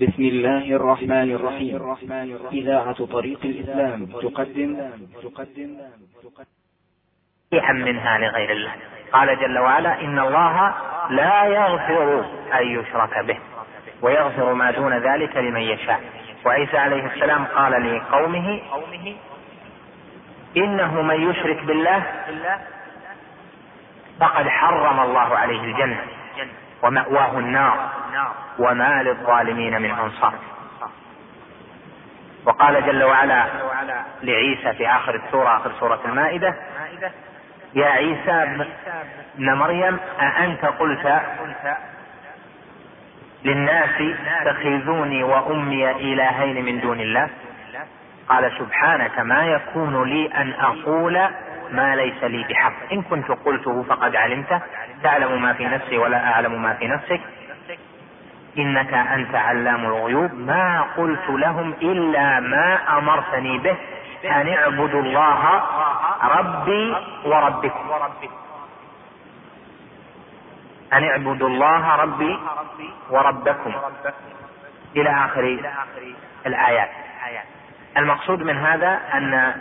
بسم الله الرحمن الرحيم. إذاعة طريق الإسلام تقدم. تقدم. صحيحا منها لغير الله. قال جل وعلا إن الله لا يغفر أن يشرك به ويغفر ما دون ذلك لمن يشاء. وعيسى عليه السلام قال لقومه إنه من يشرك بالله فقد حرم الله عليه الجنة. ومأواه النار وما للظالمين من أنصار. وقال جل وعلا لعيسى في آخر السورة آخر سورة المائدة يا عيسى ابن مريم أأنت قلت للناس اتخذوني وأمي إلهين من دون الله؟ قال سبحانك ما يكون لي أن أقول ما ليس لي بحق. إن كنت قلته فقد علمته. تعلم ما في نفسي ولا أعلم ما في نفسك. إنك أنت علام الغيوب. ما قلت لهم إلا ما أمرتني به. أن اعبدوا الله ربي وربكم. أن اعبدوا الله ربي وربكم. إلى آخر الآيات. المقصود من هذا أن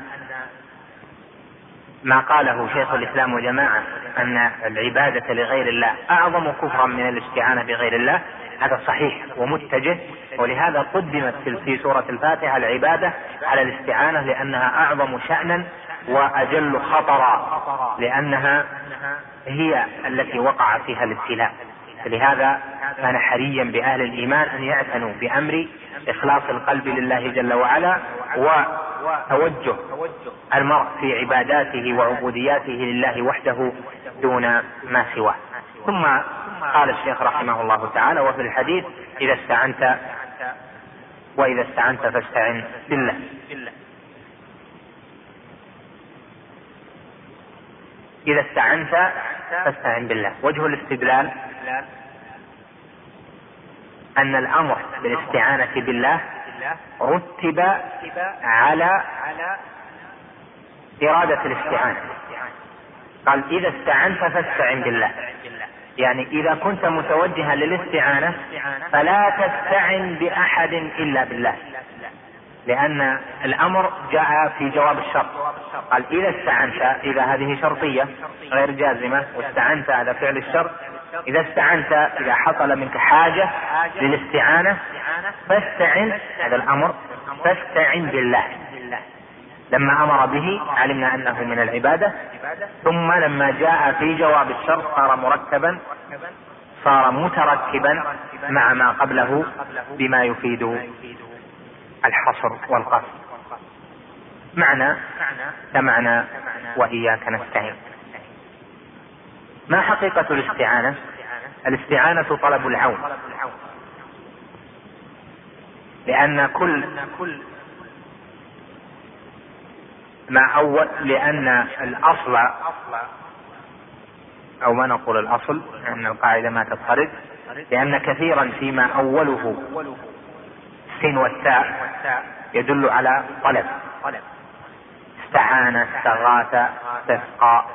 ما قاله شيخ الإسلام وجماعة أن العبادة لغير الله أعظم كفرا من الاستعانة بغير الله هذا صحيح ومتجه ولهذا قدمت في سورة الفاتحة العبادة على الاستعانة لأنها أعظم شأنا وأجل خطرا لأنها هي التي وقع فيها الابتلاء. لهذا كان حريا بأهل الإيمان أن يعتنوا بأمر إخلاص القلب لله جل وعلا وتوجه المرء في عباداته وعبودياته لله وحده دون ما سواه. ثم قال الشيخ رحمه الله تعالى وفي الحديث إذا استعنت وإذا استعنت فاستعن بالله. إذا استعنت فاستعن بالله. وجه الاستدلال أن الأمر بالاستعانة بالله رتب على إرادة الاستعانة. قال إذا استعنت فاستعن بالله. يعني إذا كنت متوجها للاستعانة فلا تستعن بأحد إلا بالله. لأن الأمر جاء في جواب الشرط. قال إذا استعنت إذا هذه شرطية غير جازمة واستعنت هذا فعل الشرط إذا استعنت إذا حصل منك حاجة للاستعانة فاستعن هذا الأمر فاستعن بالله. لما أمر به علمنا أنه من العبادة. ثم لما جاء في جواب الشرط صار مركبا صار متركبا مع ما قبله بما يفيد الحصر والقصر. معنى كمعنى وإياك نستعين. ما حقيقة الاستعانة؟ الاستعانة طلب العون. لأن كل ما أول لأن الأصل أو ما نقول الأصل لأن القاعدة ما تضطرد لأن كثيرا فيما أوله السين والتاء يدل على طلب. استعان استغاث استسقى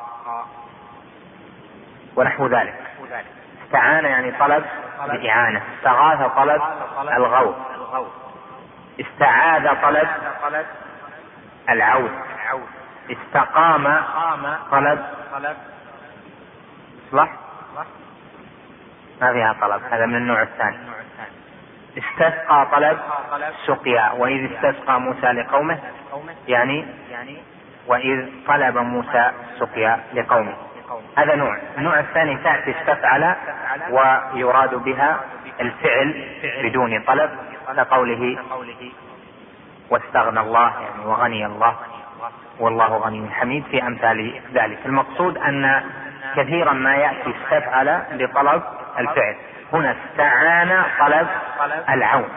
ونحو ذلك. استعان يعني طلب الإعانة استغاث طلب الغوث. استعاذ طلب العود استقام طلب صح ما فيها طلب هذا من النوع الثاني. استسقى طلب سقيا وإذ استسقى موسى لقومه يعني وإذ طلب موسى سقيا لقومه. هذا نوع. النوع الثاني تأتي استفعل ويراد بها الفعل بدون طلب كقوله واستغنى الله يعني وغني الله والله غني حميد في أمثال ذلك. المقصود أن كثيرا ما يأتي استفعل لطلب الفعل. هنا استعان طلب العون.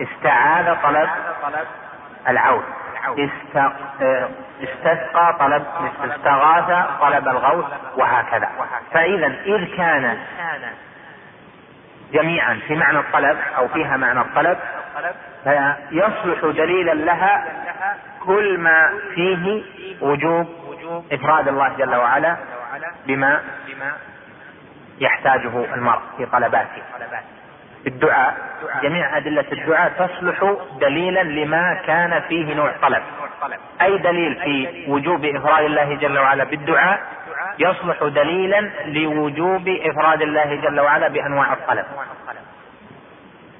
استعاذ طلب العون. استسقى طلب استغاث طلب الغوث وهكذا. فإذا إذ كان جميعا في معنى الطلب أو فيها معنى الطلب فيصلح دليلا لها كل ما فيه وجوب إفراد الله جل وعلا بما يحتاجه المرء في طلباته. الدعاء. جميع أدلة الدعاء تصلح دليلا لما كان فيه نوع طلب. أي دليل في وجوب إفراد الله جل وعلا بالدعاء؟ يصلح دليلا لوجوب إفراد الله جل وعلا بأنواع الطلب.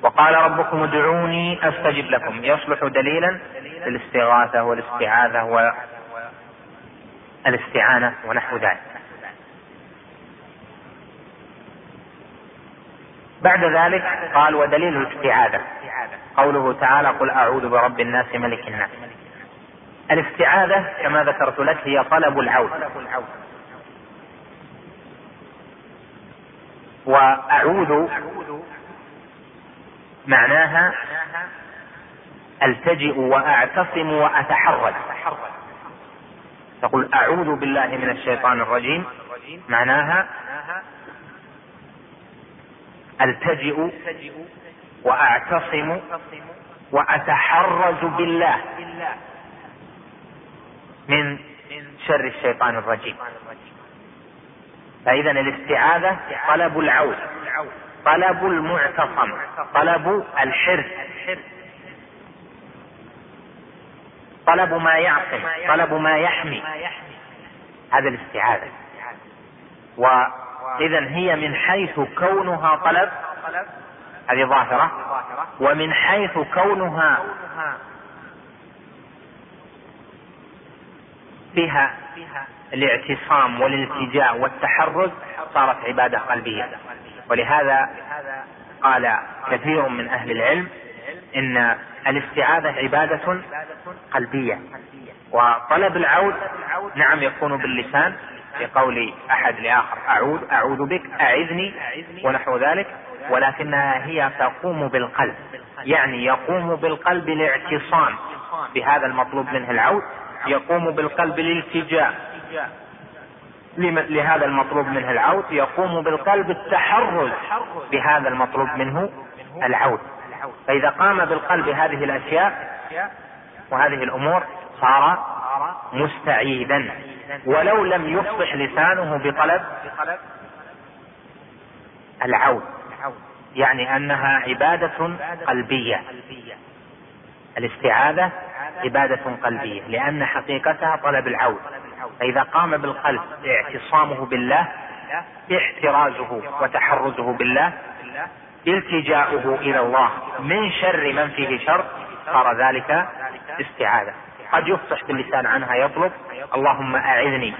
وقال ربكم ادعوني أستجب لكم. يصلح دليلا للاستغاثة والاستعاذة والاستعانه ونحو ذلك. بعد ذلك قال ودليل الاستعاذة. قوله تعالى قل أعوذ برب الناس ملك الناس. الاستعاذة كما ذكرت لك هي طلب العون وأعوذ معناها ألتجئ وأعتصم واتحرج تقول أعوذ بالله من الشيطان الرجيم معناها ألتجئ وأعتصم واتحرج بالله من شر الشيطان الرجيم. فاذا الاستعاذة طلب العون طلب المعتصم طلب الحرز طلب ما يعصم طلب ما يحمي. هذا الاستعاذة. وإذا هي من حيث كونها طلب. هذه ظاهرة. ومن حيث كونها فيها الاعتصام والالتجاء والتحرز صارت عبادة قلبية. ولهذا قال كثير من أهل العلم إن الاستعاذة عبادة قلبية. وطلب العود نعم يكون باللسان. في قول أحد لآخر اعود أعوذ بك أعذني ونحو ذلك. ولكنها هي تقوم بالقلب يعني يقوم بالقلب الاعتصام بهذا المطلوب منه العود يقوم بالقلب الالتجاء لهذا المطلوب منه العود يقوم بالقلب التحرز. بهذا المطلوب منه العود. فإذا قام بالقلب هذه الأشياء وهذه الأمور صار مستعيدا. ولو لم يفصح لسانه بطلب العود يعني أنها عبادة قلبية. الاستعاذة عبادة قلبية لأن حقيقتها طلب العود فإذا قام بالقلب اعتصامه بالله احترازه وتحرزه بالله التجاؤه إلى الله من شر من فيه شر صار ذلك استعاذة. قد يفصح باللسان عنها يطلب. اللهم أعذني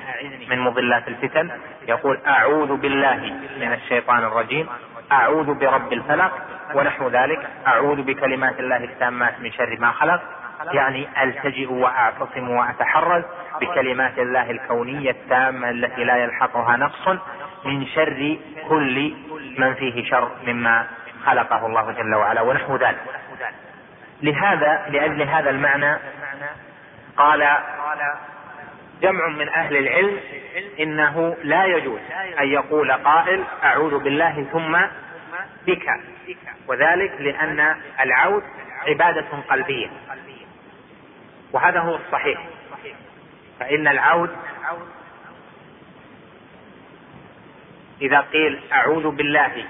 من مضلات الفتن. يقول أعوذ بالله من الشيطان الرجيم. أعوذ برب الفلق ونحو ذلك. أعوذ بكلمات الله التامات من شر ما خلق. يعني ألتجئ وأعتصم وأتحرز بكلمات الله الكونية التامة التي لا يلحقها نقص من شر كل من فيه شر مما خلقه الله جل وعلا ونحو ذلك. لهذا لأجل هذا المعنى قال جمع من أهل العلم إنه لا يجوز أن يقول قائل أعوذ بالله ثم بك. وذلك لأن العود عبادة قلبية. وهذا هو الصحيح. فإن العود إذا قيل أعوذ بالله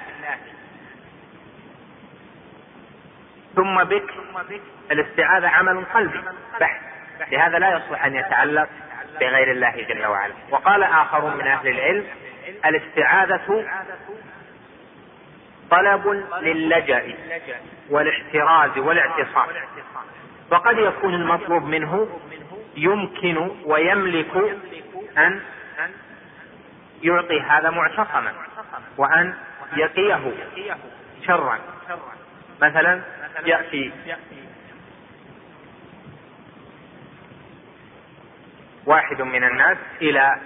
ثم بك الاستعاذة عمل قلبي بحث. لهذا لا يصلح أن يتعلق بغير الله جل وعلا. وقال آخرون من أهل العلم الاستعاذة طلب للجأ والاحتراز والاعتصام. وقد يكون المطلوب منه يمكن ويملك أن يعطي هذا معتصما وأن يقيه شرا. مثلا يأتي واحد من الناس إلى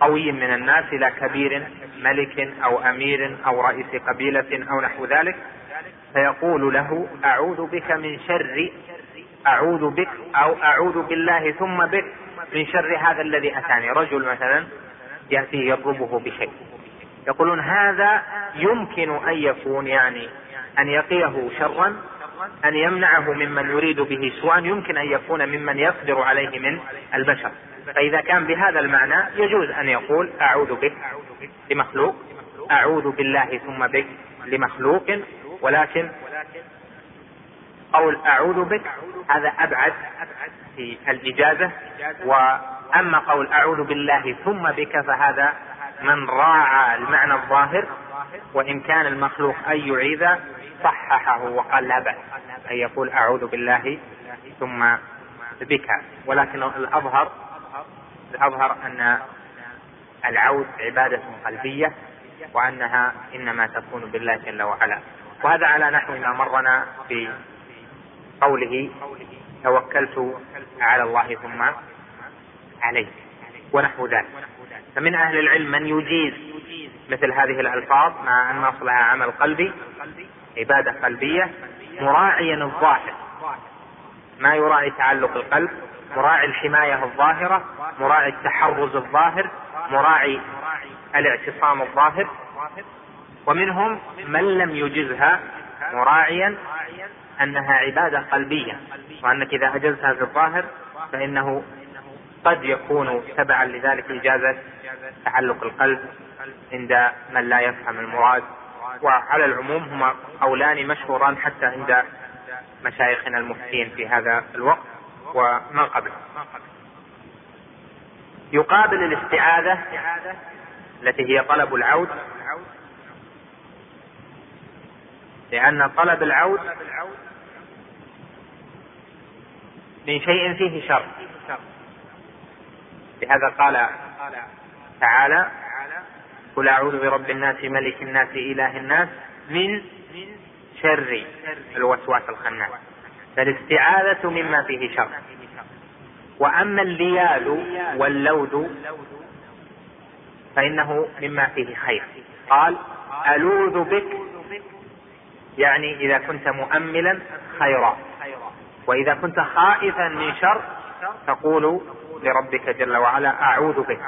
قوي من الناس إلى كبير ملك أو أمير أو رئيس قبيلة أو نحو ذلك فيقول له أعوذ بك من شر أعوذ بك أو أعوذ بالله ثم بك من شر هذا الذي أتاني. رجل مثلا يأتي يطلبه بشيء. يقولون هذا يمكن أن يكون يعني أن يقيه شرا أن يمنعه ممن يريد به سوءا يمكن أن يكون ممن يقدر عليه من البشر. فإذا كان بهذا المعنى يجوز أن يقول أعوذ بك لمخلوق أعوذ بالله ثم بك لمخلوق ولكن قول أعوذ بك هذا أبعد في الإجازة. وأما قول أعوذ بالله ثم بك فهذا من راعى المعنى الظاهر. وإن كان المخلوق أن يعيذ صححه وقال لا بأس. أن يقول أعوذ بالله ثم بك. ولكن الأظهر الأظهر أن العود عبادة قلبية وأنها إنما تكون بالله جل وعلا. وهذا على نحو ما مرنا في قوله توكلت على الله ثم عليه ونحو ذلك. فمن أهل العلم من يجيز مثل هذه الألفاظ مع أن أصلها عمل قلبي عبادة قلبية مراعيا الظاهر. ما يراعي تعلق القلب مراعي الحماية الظاهرة مراعي التحرز الظاهر مراعي الاعتصام الظاهر. ومنهم من لم يجزها مراعيا أنها عبادة قلبية. وأنك إذا أجزتها في الظاهر فإنه قد يكون تبعا لذلك اجازة تعلق القلب عند من لا يفهم المراد. وعلى العموم هما قولان مشهوران حتى عند مشايخنا المفتين في هذا الوقت وما قبله يقابل الاستعاذة التي هي طلب العود لأن طلب العود من شيء فيه شر. لهذا قال تعالى قل أعوذ برب الناس ملك الناس إله الناس من شر الوسواس الخناس. فالاستعاذة مما فيه شر. وأما الليال واللود فإنه مما فيه خير. قال ألوذ بك يعني إذا كنت مؤملا خيرا. وإذا كنت خائفا من شر تقول لربك جل وعلا أعوذ بك.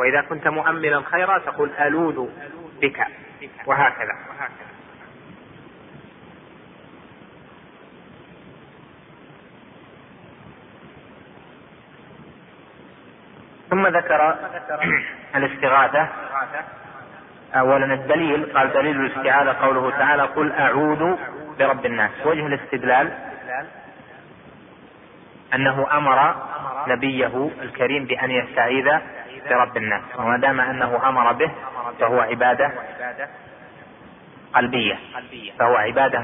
وإذا كنت مؤملا خيرا تقول ألوذ بك. وهكذا. ثم ذكر الاستغاثة. أولا الدليل قال دليل الاستعاذة قوله تعالى قل أعوذ برب الناس. وجه الاستدلال أنه أمر نبيه الكريم بأن يستعيذ برب الناس. وما دام أنه أمر به فهو عبادة قلبية. فهو عبادة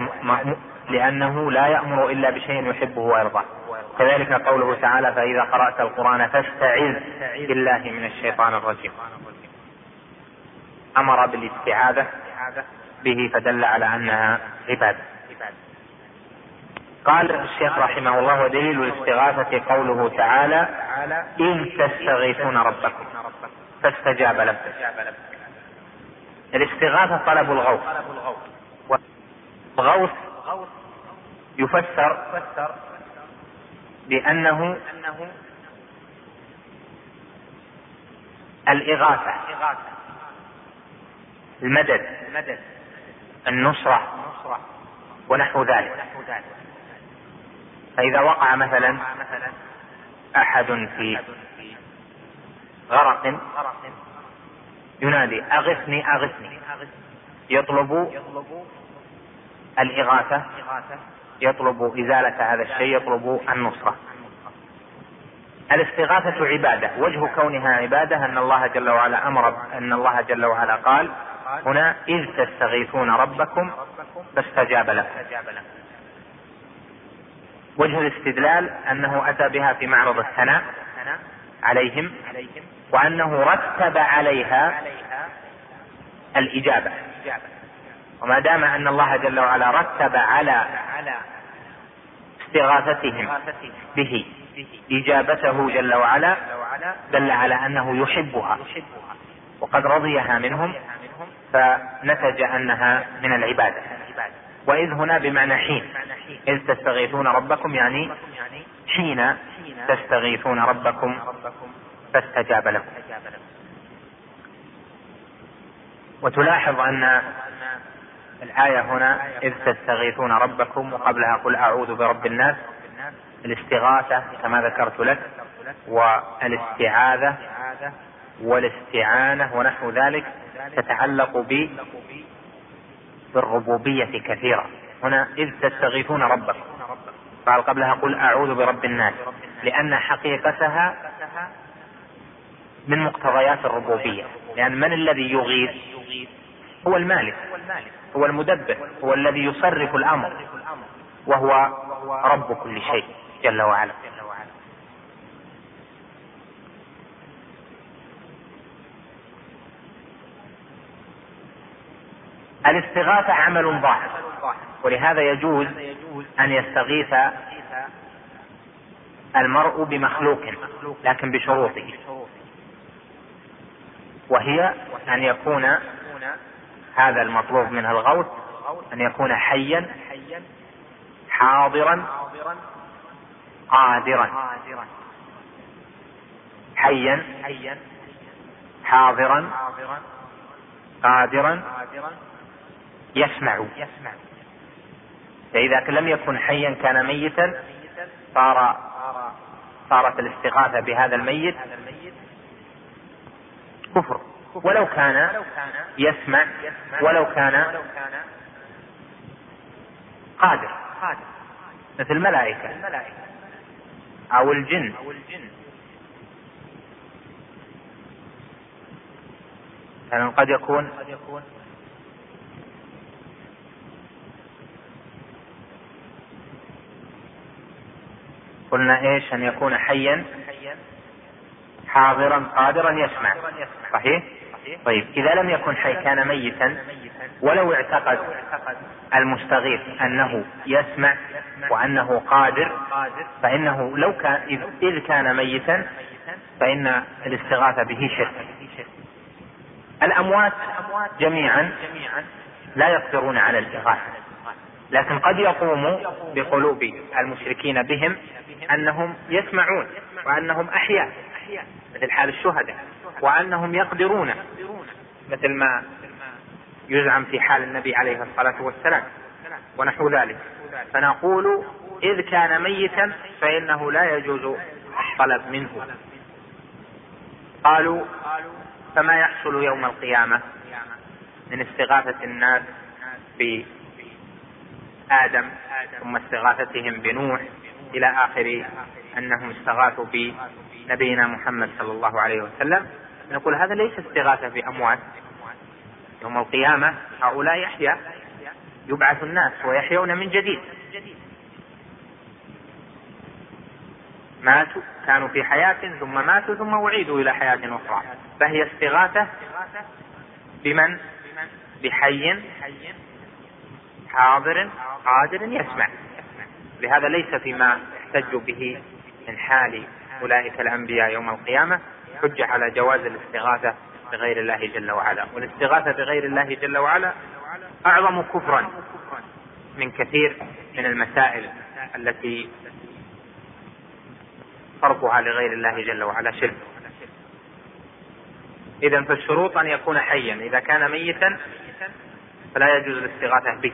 لأنه لا يأمر إلا بشيء يحبه ويرضاه. كذلك قوله تعالى فإذا قرأت القرآن فاستعذ بالله من الشيطان الرجيم. أمر بالاستعاذة به فدل على أنها عبادة. قال الشيخ رحمه الله ودليل الاستغاثة قوله تعالى إن تستغيثون ربكم فاستجاب لكم الاستغاثة طلب الغوث. الغوث يفسر بأنه الإغاثة المدد النصرة ونحو ذلك. فإذا وقع مثلا أحد في غرق ينادي أغثني أغثني. يطلب الإغاثة يطلب إزالة هذا الشيء يطلب النصرة. الاستغاثة عبادة. وجه كونها عبادة أن الله جل وعلا أمر أن الله جل وعلا قال هنا إذ تستغيثون ربكم فاستجاب لكم. وجه الاستدلال أنه أتى بها في معرض الثناء عليهم وأنه رتب عليها الإجابة. وما دام أن الله جل وعلا رتب على استغاثتهم به إجابته جل وعلا دل على أنه يحبها. وقد رضيها منهم فنتج أنها من العبادة. وإذ هنا بمعنى حين. إذ تستغيثون ربكم يعني حين تستغيثون ربكم فاستجاب لكم. وتلاحظ أن الآية هنا إذ تستغيثون ربكم وقبلها قل أعوذ برب الناس الاستغاثة كما ذكرت لك والاستعاذة والاستعانة ونحو ذلك تتعلق ب بالربوبية كثيرا هنا إذ تستغيثون ربكم. قال قبلها قل أعوذ برب الناس. لأن حقيقتها من مقتضيات الربوبية. لأن من الذي يغيث؟ هو المالك. هو المدبر. هو الذي يصرف الأمر. وهو رب كل شيء جل وعلا. الاستغاثة عمل ظاهر ولهذا يجوز أن يستغيث المرء بمخلوق لكن بشروطه. وهي أن يكون هذا المطلوب منه الغوث أن يكون حيا حاضرا قادرا. حيا حاضرا قادرا يسمع. فإذا لم يكن حيا كان ميتا صار صارت الاستغاثة بهذا الميت كفر. ولو كان يسمع ولو كان قادر. مثل الملائكة أو الجن. يعني قد يكون قلنا إيش أن يكون حيا حاضرا قادرا يسمع. صحيح؟ طيب إذا لم يكن حي كان ميتا ولو اعتقد المستغيث أنه يسمع وأنه قادر فإنه لو كان إذ كان ميتا فإن الاستغاثة به شرك. الأموات جميعا لا يقدرون على الإغاثة. لكن قد يقوم بقلوب المشركين بهم أنهم يسمعون وأنهم أحياء مثل حال الشهداء وأنهم يقدرون مثل ما يزعم في حال النبي عليه الصلاة والسلام ونحو ذلك. فنقول إذ كان ميتا فإنه لا يجوز الطلب منه. قالوا فما يحصل يوم القيامة من استغاثة الناس بآدم ثم استغاثتهم بنوح إلى آخر أنهم استغاثوا بنبينا محمد صلى الله عليه وسلم. نقول هذا ليس استغاثة بأموات. يوم القيامة هؤلاء يحيا يبعث الناس ويحيون من جديد. ماتوا كانوا في حياة ثم ماتوا ثم أعيدوا إلى حياة أخرى. فهي استغاثة بمن؟ بحي. حاضر قادر يسمع. لهذا ليس فيما احتجوا به من حال أولئك الأنبياء يوم القيامة حجة على جواز الاستغاثة بغير الله جل وعلا. والاستغاثة بغير الله جل وعلا أعظم كفرا من كثير من المسائل التي صرفها لغير الله جل وعلا شرك. إذا فالشروط أن يكون حيا. إذا كان ميتا فلا يجوز الاستغاثة به.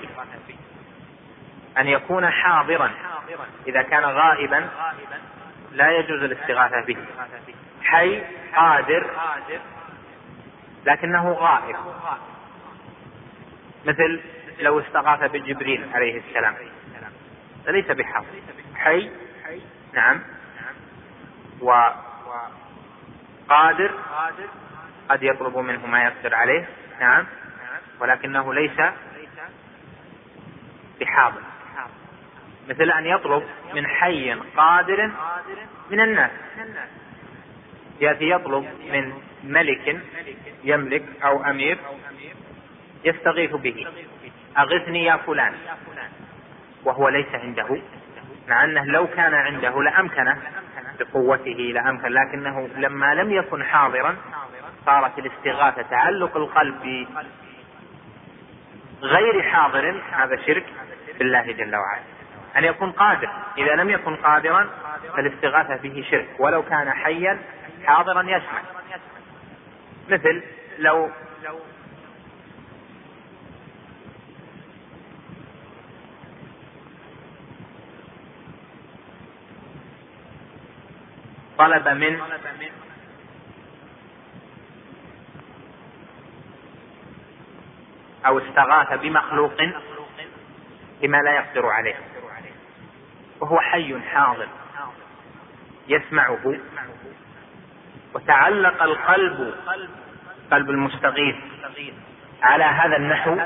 أن يكون حاضرا إذا كان غائبا لا يجوز الاستغاثة به. حي قادر لكنه غائب. مثل لو استغاث بجبريل عليه السلام. ليس بحق حي نعم. وقادر قد يطلب منه ما يقدر عليه. نعم. ولكنه ليس بحاضر. مثل أن يطلب من حي قادر من الناس. يأتي يطلب من ملك يملك أو أمير يستغيث به. أغثني يا فلان. وهو ليس عنده. مع أنه لو كان عنده لأمكنه بقوته لأمكن لكنه لما لم يكن حاضرا صارت الاستغاثة تعلق القلب غير حاضر. هذا شرك بالله جل وعلا. أن يكون قادر. إذا لم يكن قادرا فالاستغاثة به شرك. ولو كان حيا حاضرا يسمع. مثل لو طلب من أو استغاث بمخلوق بما لا يقدر عليه. وهو حي حاضر يسمعه. وتعلق القلب قلب المستغيث على هذا النحو.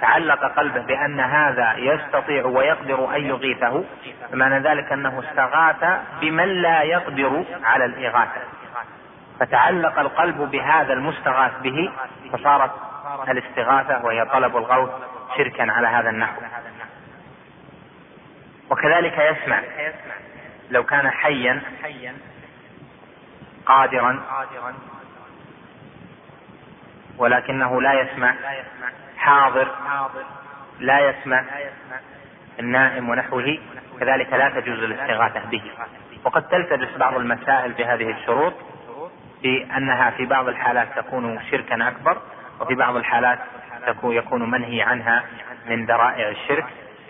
تعلق قلبه بأن هذا يستطيع ويقدر أن يغيثه. فمعنى ذلك أنه استغاث بمن لا يقدر على الإغاثة. فتعلق القلب بهذا المستغاث به فصارت الاستغاثة وهي طلب الغوث شركا على هذا النحو. وكذلك يسمع لو كان حيا قادرا ولكنه لا يسمع حاضر لا يسمع النائم ونحوه كذلك لا تجوز الاستغاثة به. وقد تلتبس بعض المسائل بهذه الشروط بأنها في بعض الحالات تكون شركا أكبر وفي بعض الحالات تكون يكون منهي عنها من ذرائع الشرك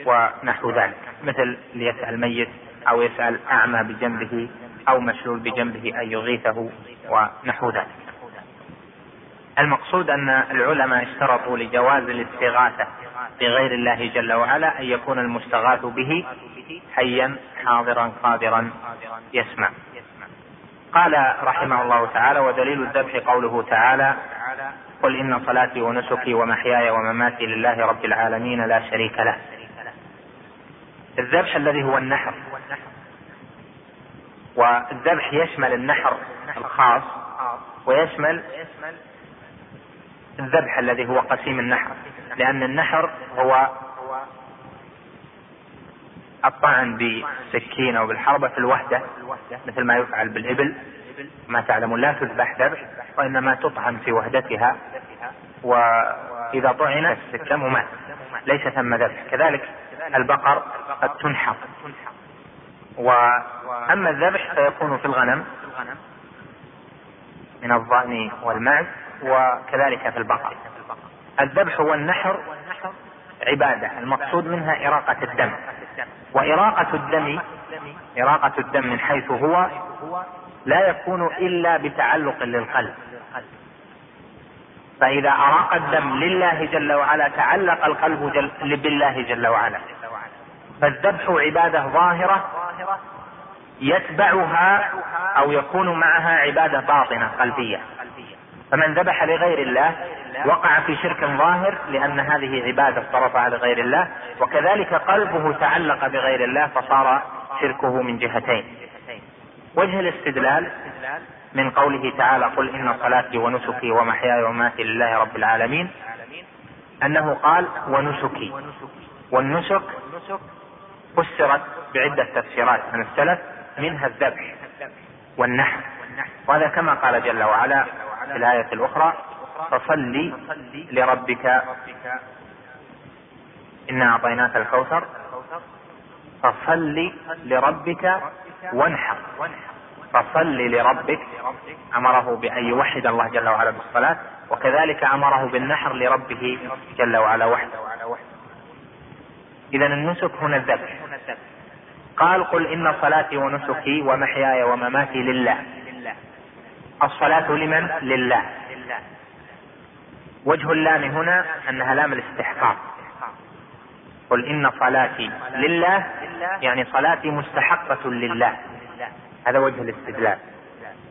ونحو ذلك. مثل ليسأل ميت أو يسأل أعمى بجنبه أو مشلول بجنبه أن يغيثه ونحو ذلك. المقصود أن العلماء اشترطوا لجواز الاستغاثة بغير الله جل وعلا أن يكون المستغاث به حيا حاضرا قادرا يسمع. قال رحمه الله تعالى ودليل الذبح قوله تعالى قل إن صلاتي ونسكي ومحياي ومماتي لله رب العالمين لا شريك له. الذبح الذي هو النحر. والذبح يشمل النحر الخاص ويشمل الذبح الذي هو قسيم النحر لأن النحر هو الطعن بالسكين أو بالحربة في الوحدة مثل ما يفعل بالإبل. ما تعلمون لا تذبح ذبح وإنما تطعن في وحدتها وإذا طعنت السكة ومات ليس ثم ذبح كذلك البقر قد تنحر. وأما الذبح فيكون في الغنم من الضأن والمعز وكذلك في البقر. الذبح والنحر عبادة. المقصود منها إراقة الدم. وإراقة الدم إراقة الدم من حيث هو لا يكون إلا بتعلق للقلب. فإذا أراق الدم لله جل وعلا تعلق القلب جل بالله جل وعلا. فالذبح عبادة ظاهرة يتبعها أو يكون معها عبادة باطنة قلبية. فمن ذبح لغير الله وقع في شرك ظاهر لأن هذه عبادة افترضها لغير الله وكذلك قلبه تعلق بغير الله فصار شركه من جهتين. وجه الاستدلال من قوله تعالى قل إن صلاتي ونسكي ومحياي ومماتي لله رب العالمين أنه قال ونسكي. والنسك فسرت بعدة تفسيرات من السلف منها الذبح والنحر وهذا كما قال جل وعلا في الآية الأخرى فصل لربك إنا أعطيناك الكوثر فصل لربك وانحر. فصل لربك أمره بأن يوحد الله جل وعلا بالصلاة وكذلك أمره بالنحر لربه جل وعلا وحده. إذا النسك هنا الذبح. قال قل إن صلاتي ونسكي ومحياي ومماتي لله. الصلاة لمن؟ لله. وجه اللام هنا أنها لام الاستحقاق. قل إن صلاتي لله يعني صلاتي مستحقة لله. هذا وجه الاستدلال.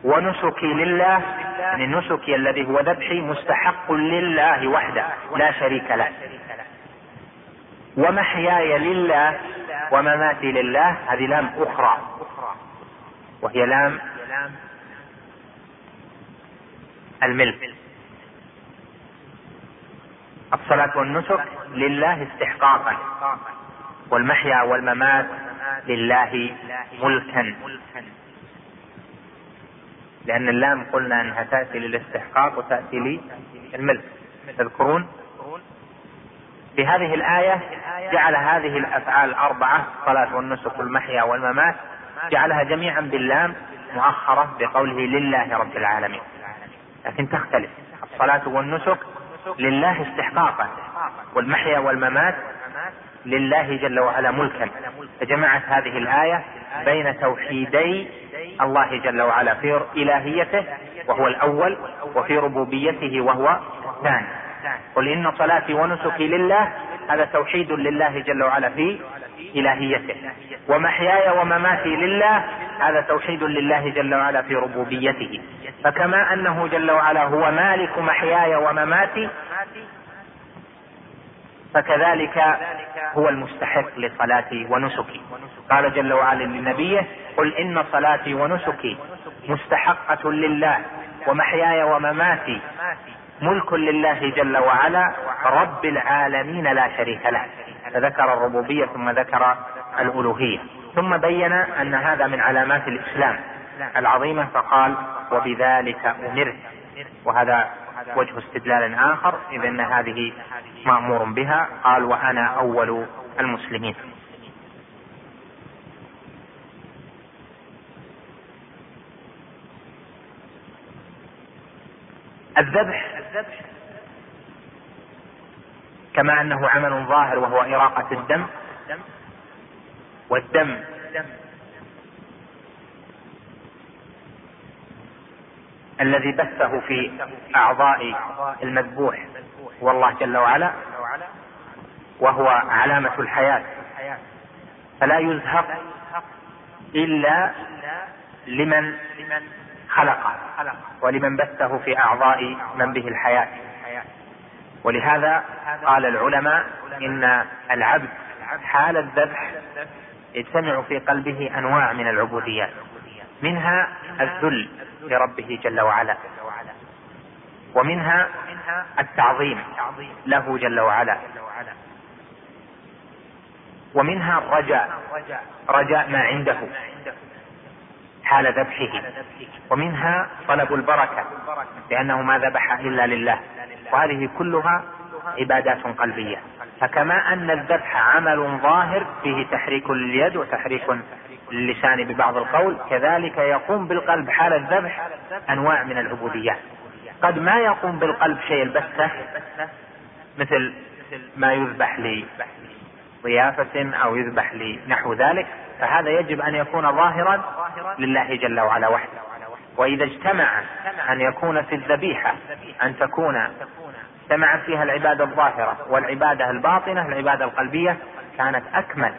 ونسكي لله يعني نسكي الذي هو ذبحي مستحق لله وحده لا شريك له. ومحياي لله ومماتي لله هذه لام أخرى. وهي لام الملك. الصلاة والنسك لله استحقاقا. والمحيا والممات لله ملكا. لأن اللام قلنا أنها تأتي للاستحقاق وتأتي للملك. تذكرون؟ في هذه الآية جعل هذه الأفعال الأربعة الصلاة والنسك والمحيا والممات جعلها جميعا باللام مؤخرة بقوله لله رب العالمين. لكن تختلف. الصلاة والنسك لله استحقاقا والمحيا والممات لله جل وعلا ملكا. فجمعت هذه الآية بين توحيدي الله جل وعلا في إلهيته وهو الأول وفي ربوبيته وهو الثاني. قل إن صلاتي ونسكي لله هذا توحيد لله جل وعلا في إلهيته. ومحياي ومماتي لله هذا توحيد لله جل وعلا في ربوبيته. فكما أنه جل وعلا هو مالك محياي ومماتي فكذلك هو المستحق لصلاتي ونسكي. قال جل وعلا لنبيه قل إن صلاتي ونسكي مستحقة لله ومحياي ومماتي ملك لله جل وعلا رب العالمين لا شريك له. فذكر الربوبية ثم ذكر الألوهية. ثم بين أن هذا من علامات الإسلام العظيمة فقال وبذلك أمرت. وهذا وجه استدلال آخر إذ أن هذه مأمور بها قال وأنا أول المسلمين. الذبح كما أنه عمل ظاهر وهو إراقة الدم والدم الذي بثه في أعضاء المذبوح. هو الله جل وعلا وهو علامة الحياة. فلا يزهق إلا لمن خلقه ولمن بثه في أعضاء من به الحياة. ولهذا قال العلماء إن العبد حال الذبح يجتمع في قلبه أنواع من العبوديات منها الذل لربه جل وعلا. ومنها التعظيم له جل وعلا. ومنها الرجاء رجاء ما عنده حال ذبحه. ومنها طلب البركة لأنه ما ذبح إلا لله. وهذه كلها عبادات قلبية. فكما أن الذبح عمل ظاهر فيه تحريك لليد وتحريك للسان ببعض القول كذلك يقوم بالقلب حال الذبح أنواع من العبوديات. قد ما يقوم بالقلب شيء البتة مثل ما يذبح لضيافة أو يذبح لنحو ذلك فهذا يجب أن يكون ظاهرا لله جل وعلا وحده. وإذا اجتمع أن يكون في الذبيحة أن تكون اجتمعت فيها العبادة الظاهرة والعبادة الباطنة العبادة القلبية كانت أكمل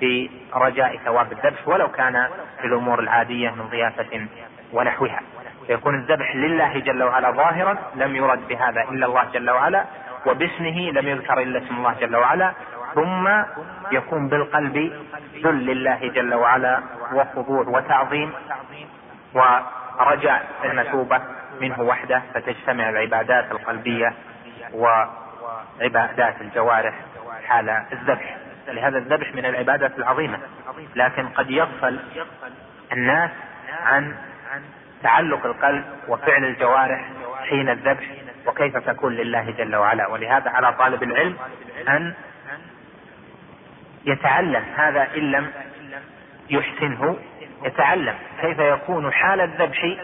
في رجاء ثواب الذبح ولو كان في الأمور العادية من ضيافة ونحوها. فيكون الذبح لله جل وعلا ظاهرا لم يرد بهذا إلا الله جل وعلا وباسمه لم يذكر إلا اسم الله جل وعلا ثم يكون بالقلب ذل لله جل وعلا وخضوع وتعظيم ورجاء المثوبة منه وحده فتجتمع العبادات القلبية وعبادات الجوارح حال الذبح. لهذا الذبح من العبادات العظيمة. لكن قد يغفل الناس عن تعلق القلب وفعل الجوارح حين الذبح وكيف تكون لله جل وعلا. ولهذا على طالب العلم أن يتعلم. هذا إن لم يحسنه يتعلم. كيف يكون حال الذبح؟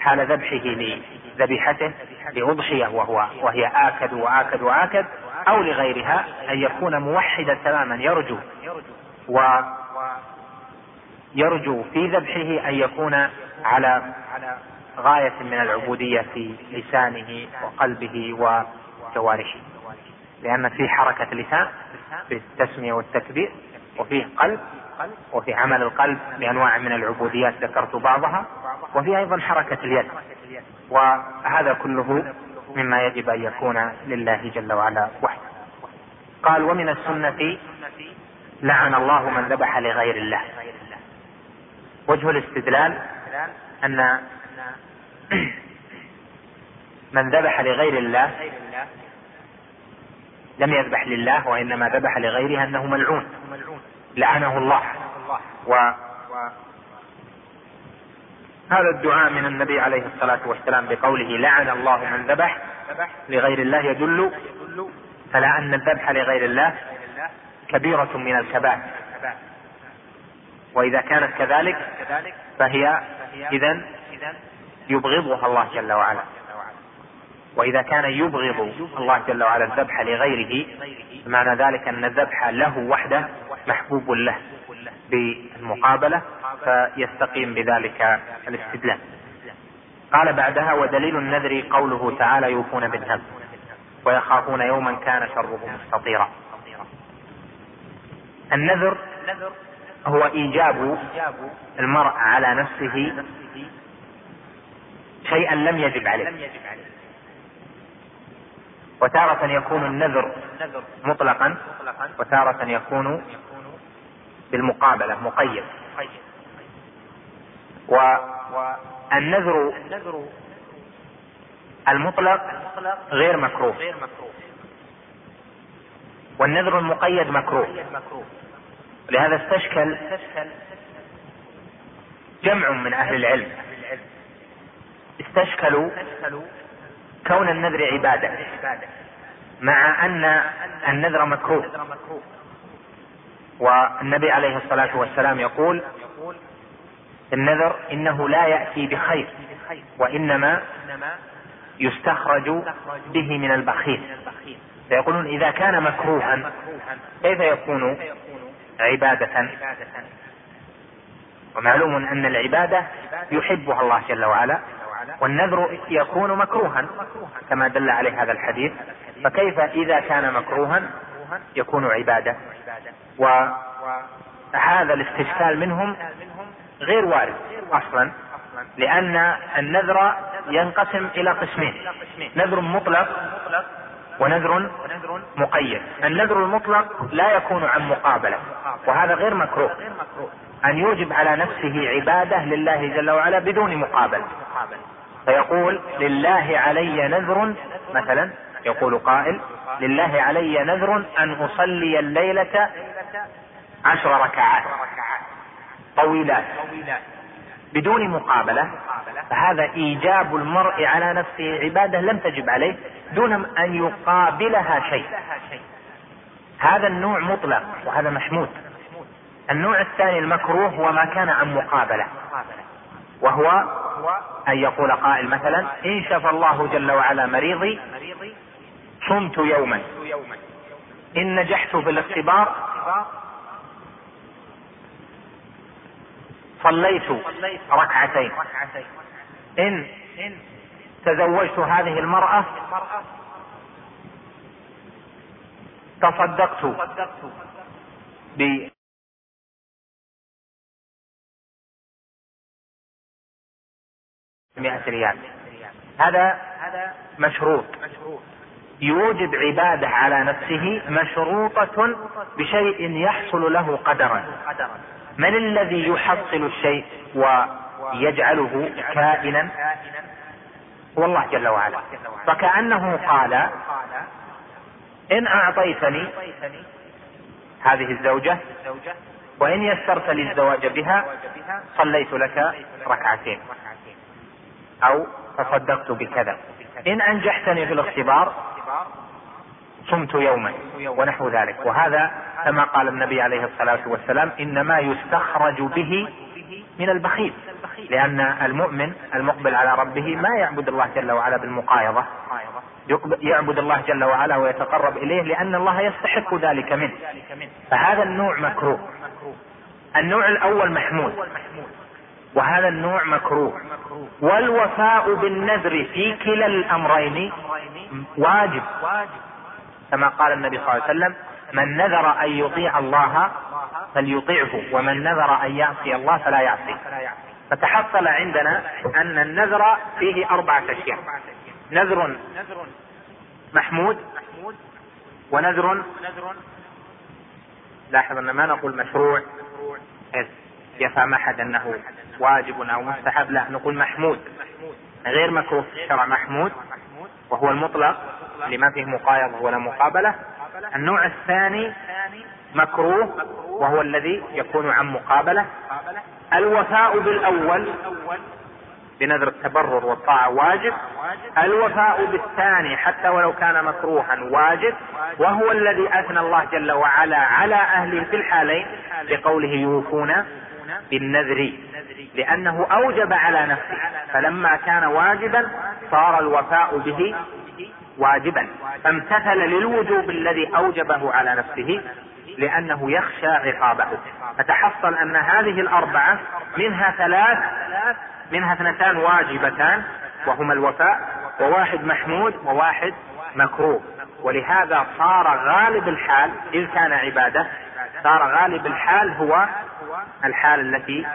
حال ذبحه لذبيحته لأضحية وهو وهي آكد وآكد وآكد أو لغيرها أن يكون موحدا تماما يرجو و يرجو في ذبحه أن يكون على غاية من العبودية في لسانه وقلبه وجوارحه. لأن في حركة لسان بالتسمية والتكبير وفيه قلب وفي عمل القلب بأنواع من العبوديات ذكرت بعضها وفي أيضا حركة اليد. وهذا كله مما يجب أن يكون لله جل وعلا وحده. قال ومن السنة لعن الله من ذبح لغير الله. وجه الاستدلال أن من ذبح لغير الله لم يذبح لله وإنما ذبح لغيره أنه ملعون. لعنه الله. و هذا الدعاء من النبي عليه الصلاة والسلام بقوله لعن الله من ذبح لغير الله يدل على أن الذبح لغير الله كبيرة من الكبائر. وإذا كانت كذلك فهي إذا يبغضها الله جل وعلا. وإذا كان يبغض الله جل وعلا الذبح لغيره معنى ذلك أن الذبح له وحده محبوب له. بالمقابلة فيستقيم بذلك الاستدلال. قال بعدها ودليل النذر قوله تعالى يوفون بالنذر ويخافون يوما كان شره مستطيرا. النذر هو إيجاب المرء على نفسه شيئا لم يجب عليه. وتارة يكون النذر مطلقا وتارة يكون بالمقابلة مقيد. والنذر المطلق غير مكروه. والنذر المقيد مكروه. لهذا استشكل جمع من أهل العلم. استشكلوا كون النذر عبادة مع أن النذر مكروه. والنبي عليه الصلاة والسلام يقول النذر إنه لا يأتي بخير وإنما يستخرج به من البخيل. فيقولون إذا كان مكروها كيف يكون عبادة؟ ومعلوم أن العبادة يحبها الله جل وعلا والنذر يكون مكروها كما دل عليه هذا الحديث. فكيف إذا كان مكروها؟ يكون عبادة. وهذا الاستشكال منهم غير وارد أصلا لأن النذر ينقسم إلى قسمين. نذر مطلق ونذر مقيد. النذر المطلق لا يكون عن مقابلة وهذا غير مكروه. أن يوجب على نفسه عبادة لله جل وعلا بدون مقابلة. فيقول لله علي نذر مثلا يقول قائل لله علي نذر أن أصلي الليلة عشر ركعات طويلات بدون مقابلة فهذا إيجاب المرء على نفسه عبادة لم تجب عليه دون أن يقابلها شيء. هذا النوع مطلق وهذا محمود. النوع الثاني المكروه هو ما كان عن مقابلة وهو أن يقول قائل مثلا إن شفى الله جل وعلا مريضي صمت يوما. إن نجحت في الاختبار. صليت ركعتين. إن تزوجت هذه المرأة. تصدقت ب مئة ريال. هذا مشروط. يوجب عبادة على نفسه مشروطة بشيء يحصل له قدرا. من الذي يحصل الشيء ويجعله كائنا؟ هو الله جل وعلا. فكأنه قال إن أعطيتني هذه الزوجة وإن يسرت لي الزواج بها صليت لك ركعتين. أو تصدقت بكذا. إن أنجحتني في الاختبار صمت يوما ونحو ذلك. وهذا كما قال النبي عليه الصلاة والسلام إنما يستخرج به من البخيل لأن المؤمن المقبل على ربه ما يعبد الله جل وعلا بالمقايضة يعبد الله جل وعلا ويتقرب إليه لأن الله يستحق ذلك منه. فهذا النوع مكروه. النوع الأول محمود. وهذا النوع مكروه. والوفاء بالنذر في كلا الأمرين واجب. كما قال النبي صلى الله عليه وسلم من نذر أن يطيع الله فليطيعه ومن نذر أن يعصي الله فلا يعصي فتحصل عندنا أن النذر فيه أربعة أشياء. نذر محمود ونذر لاحظ أن ما نقول مشروع. يفهم أحد أنه واجب أو مستحب. لا نقول محمود. غير مكروه في الشرع محمود. وهو المطلق لما فيه مقايضة ولا مقابلة. النوع الثاني مكروه وهو الذي يكون عن مقابلة. الوفاء بالأول بنذر التبرر والطاعة واجب. الوفاء بالثاني حتى ولو كان مكروها واجب. وهو الذي أثنى الله جل وعلا على أهله في الحالين بقوله يوفون بالنذر لأنه أوجب على نفسه. فلما كان واجبا صار الوفاء به واجبا. فامتثل للوجوب الذي أوجبه على نفسه لأنه يخشى عقابه. فتحصل أن هذه الأربعة منها ثلاث منها اثنتان واجبتان وهما الوفاء وواحد محمود وواحد مكروه. ولهذا صار غالب الحال إذ كان عبادة صار غالب الحال هو الحال التي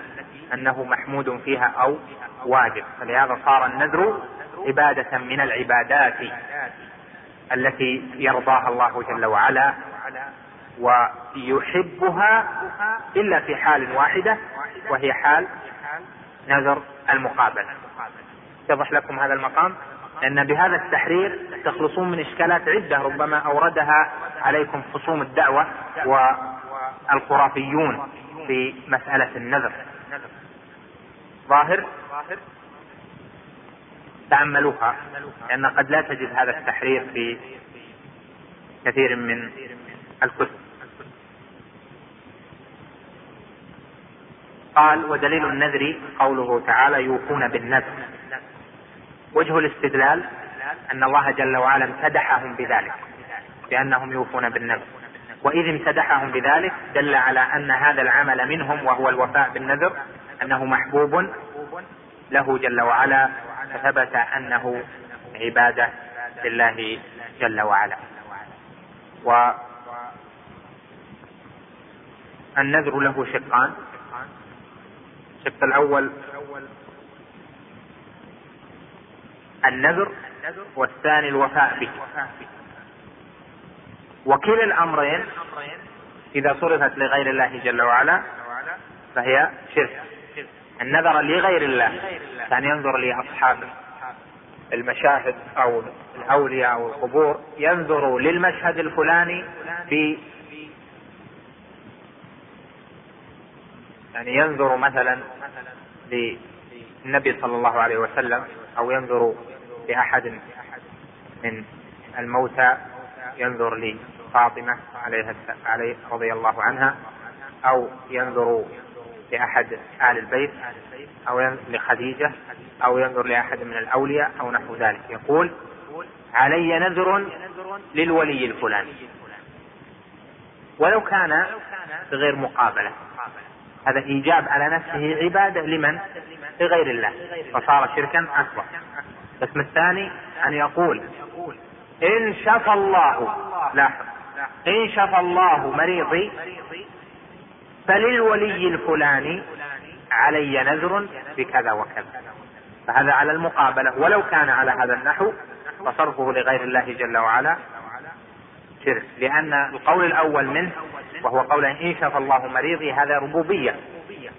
أنه محمود فيها أو واجب. فلهذا صار النذر عبادة من العبادات التي يرضاها الله جل وعلا ويحبها إلا في حال واحدة وهي حال نذر المقابلة. يتضح لكم هذا المقام. لأن بهذا التحرير تخلصون من إشكالات عدة ربما أوردها عليكم خصوم الدعوة والخرافيون. في مسألة النذر. ظاهر؟ تأملوها لأن قد لا تجد هذا التحرير في كثير من الكتب. قال ودليل النذر قوله تعالى يوفون بالنذر. وجه الاستدلال أن الله جل وعلا امتدحهم بذلك بأنهم يوفون بالنذر. وإذ امتدحهم بذلك دل على أن هذا العمل منهم وهو الوفاء بالنذر أنه محبوب له جل وعلا فثبت أنه عبادة لله جل وعلا. والنذر له شقان. الشق الأول النذر والثاني الوفاء به. وكلا الأمرين إذا صرفت لغير الله جل وعلا فهي شرك. النذر لغير الله كان ينظر لأصحاب المشاهد أو الأولياء أو القبور ينظر للمشهد الفلاني في يعني ينظر مثلا للنبي صلى الله عليه وسلم أو ينظر لأحد من الموتى ينظر لفاطمة عليها عليه رضي الله عنها أو ينظر لأحد آل البيت أو لخديجة أو ينظر لأحد من الأولياء أو نحو ذلك. يقول علي نذر للولي الفلاني. ولو كان بغير مقابلة. هذا إيجاب على نفسه عبادة لمن؟ لغير الله. فصار شركا أكبر. القسم الثاني أن يقول إن شفى الله لاحظ إن شفى الله مريضي فللولي الفلاني علي نذر بكذا وكذا. فهذا على المقابلة. ولو كان على هذا النحو فصرفه لغير الله جل وعلا شرك. لأن القول الأول منه وهو قول إن شفى الله مريضي هذا ربوبية.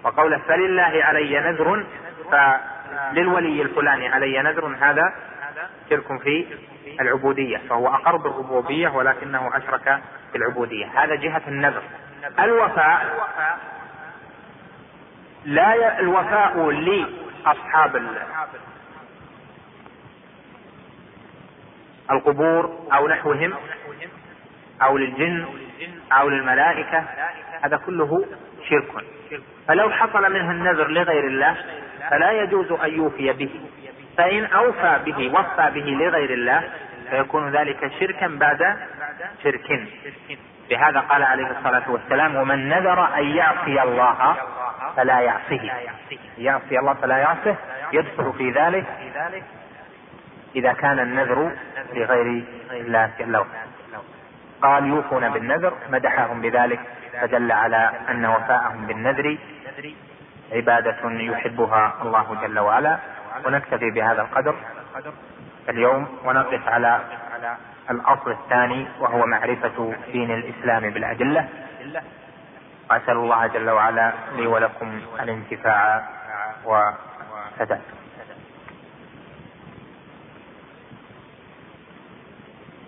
وقول فلله علي نذر فللولي الفلاني علي نذر هذا شرك في العبودية فهو أقر بالربوبية ولكنه أشرك في العبودية هذا جهة النذر. الوفاء لا. الوفاء لأصحاب القبور أو نحوهم أو للجن أو للملائكة هذا كله شرك. فلو حصل منه النذر لغير الله فلا يجوز أن يوفي به. فإن أوفى به وفى به لغير الله فيكون ذلك شركا بعد شرك. لهذا قال عليه الصلاة والسلام ومن نذر أن يعصي الله فلا يعصيه. يعصي الله فلا يعصيه يدخل في ذلك إذا كان النذر لغير الله جل وعلا. قال يوفون بالنذر. مدحهم بذلك فدل على أن وفاءهم بالنذر عبادة يحبها الله جل وعلا. ونكتفي بهذا القدر اليوم ونقف على الأصل الثاني وهو معرفة دين الإسلام بالأدلة. وأسأل الله جل وعلا لي ولكم الانتفاع والسداد.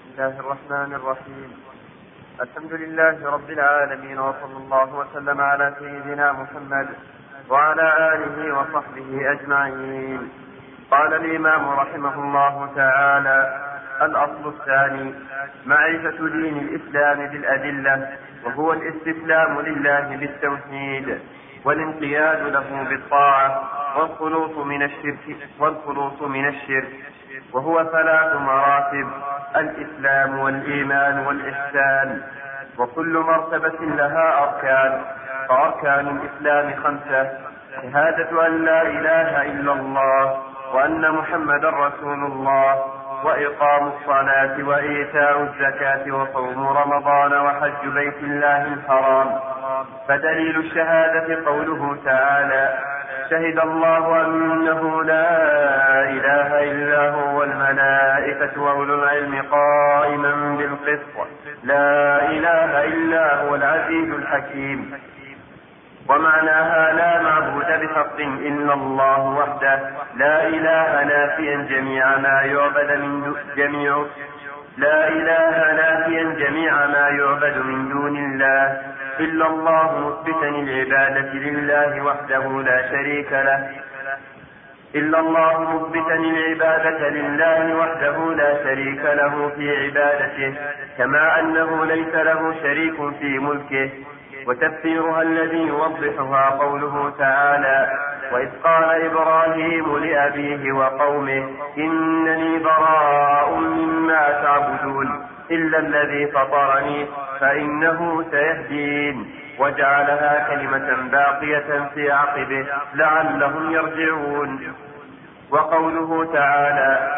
بسم الله الرحمن الرحيم. الحمد لله رب العالمين وصلى الله وسلم على سيدنا محمد وعلى آله وصحبه أجمعين. قال الإمام رحمه الله تعالى الأصل الثاني معرفة دين الإسلام بالأدلة وهو الاستسلام لله بالتوحيد والانقياد له بالطاعة والخلوص من الشرك والخلوص من الشرك وهو ثلاث مراتب الإسلام والإيمان والإحسان وكل مرتبة لها أركان. فأركان الإسلام خمسة. شهادة أن لا إله إلا الله وأن محمدا رسول الله وإقام الصلاة وإيتاء الزكاة وصوم رمضان وحج بيت الله الحرام. فدليل الشهادة قوله تعالى شهد الله أنه لا إله إلا هو والملائكة وأولو العلم قائما بالقسط. لا إله إلا هو العزيز الحكيم. ومعناها لا معبود بحق إلا الله وحده. لا إله نافيا جميع ما يعبد من جميع لا إله نافيا جميع ما يعبد من دون الله إلا الله مثبتا العبادة لله وحده لا شريك له. إلا الله مثبتا العبادة لله وحده لا شريك له في عبادته كما أنه ليس له شريك في ملكه. وتفسيرها الذي يوضحها قوله تعالى وإذ قال إبراهيم لأبيه وقومه إنني براء مما تعبدون إلا الذي فطرني فإنه سيهدين. وجعلها كلمة باقية في عقبه لعلهم يرجعون. وقوله تعالى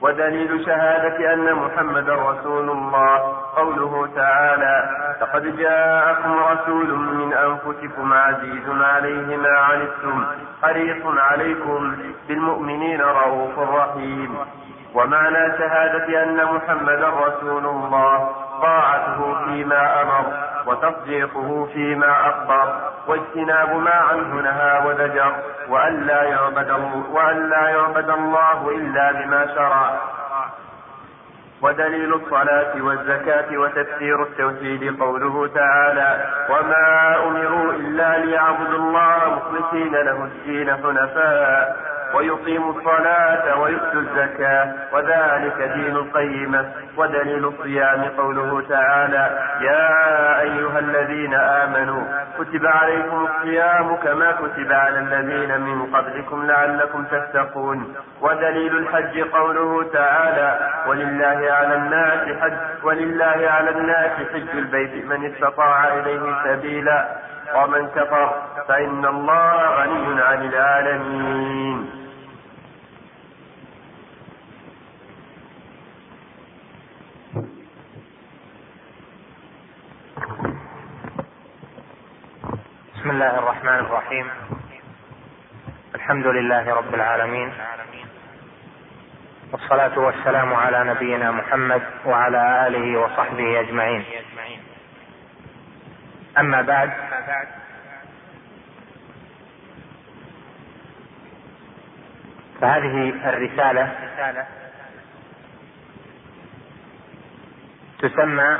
ودليل شهادة أن محمدا رسول الله. قوله تعالى لقد جاءكم رسول من أنفسكم عزيز عليه ما عنتم حريص عليكم بالمؤمنين رؤوف رحيم. ومعنى شهادة أن محمدا رسول الله طاعته فيما أمر وتصديقه فيما أخبر واجتناب ما عنه نهى وزجر وأن لا يعبد وأن لا يعبد الله إلا بما شرع. ودليل الصلاة والزكاة وتفسير التوحيد قوله تعالى وما أمروا إلا ليعبدوا الله مخلصين له الدين حنفاء. ويقيموا الصلاة ويؤتوا الزكاة وذلك دين القيمة ودليل الصيام قوله تعالى يا أيها الذين آمنوا كتب عليكم الصيام كما كتب على الذين من قبلكم لعلكم تتقون. ودليل الحج قوله تعالى ولله على الناس حج ولله على الناس حج البيت من استطاع إليه سبيلا. ومن كفر فإن الله غني عن العالمين. بسم الله الرحمن الرحيم. الحمد لله رب العالمين. والصلاة والسلام على نبينا محمد وعلى آله وصحبه أجمعين. أما بعد فهذه الرسالة تسمى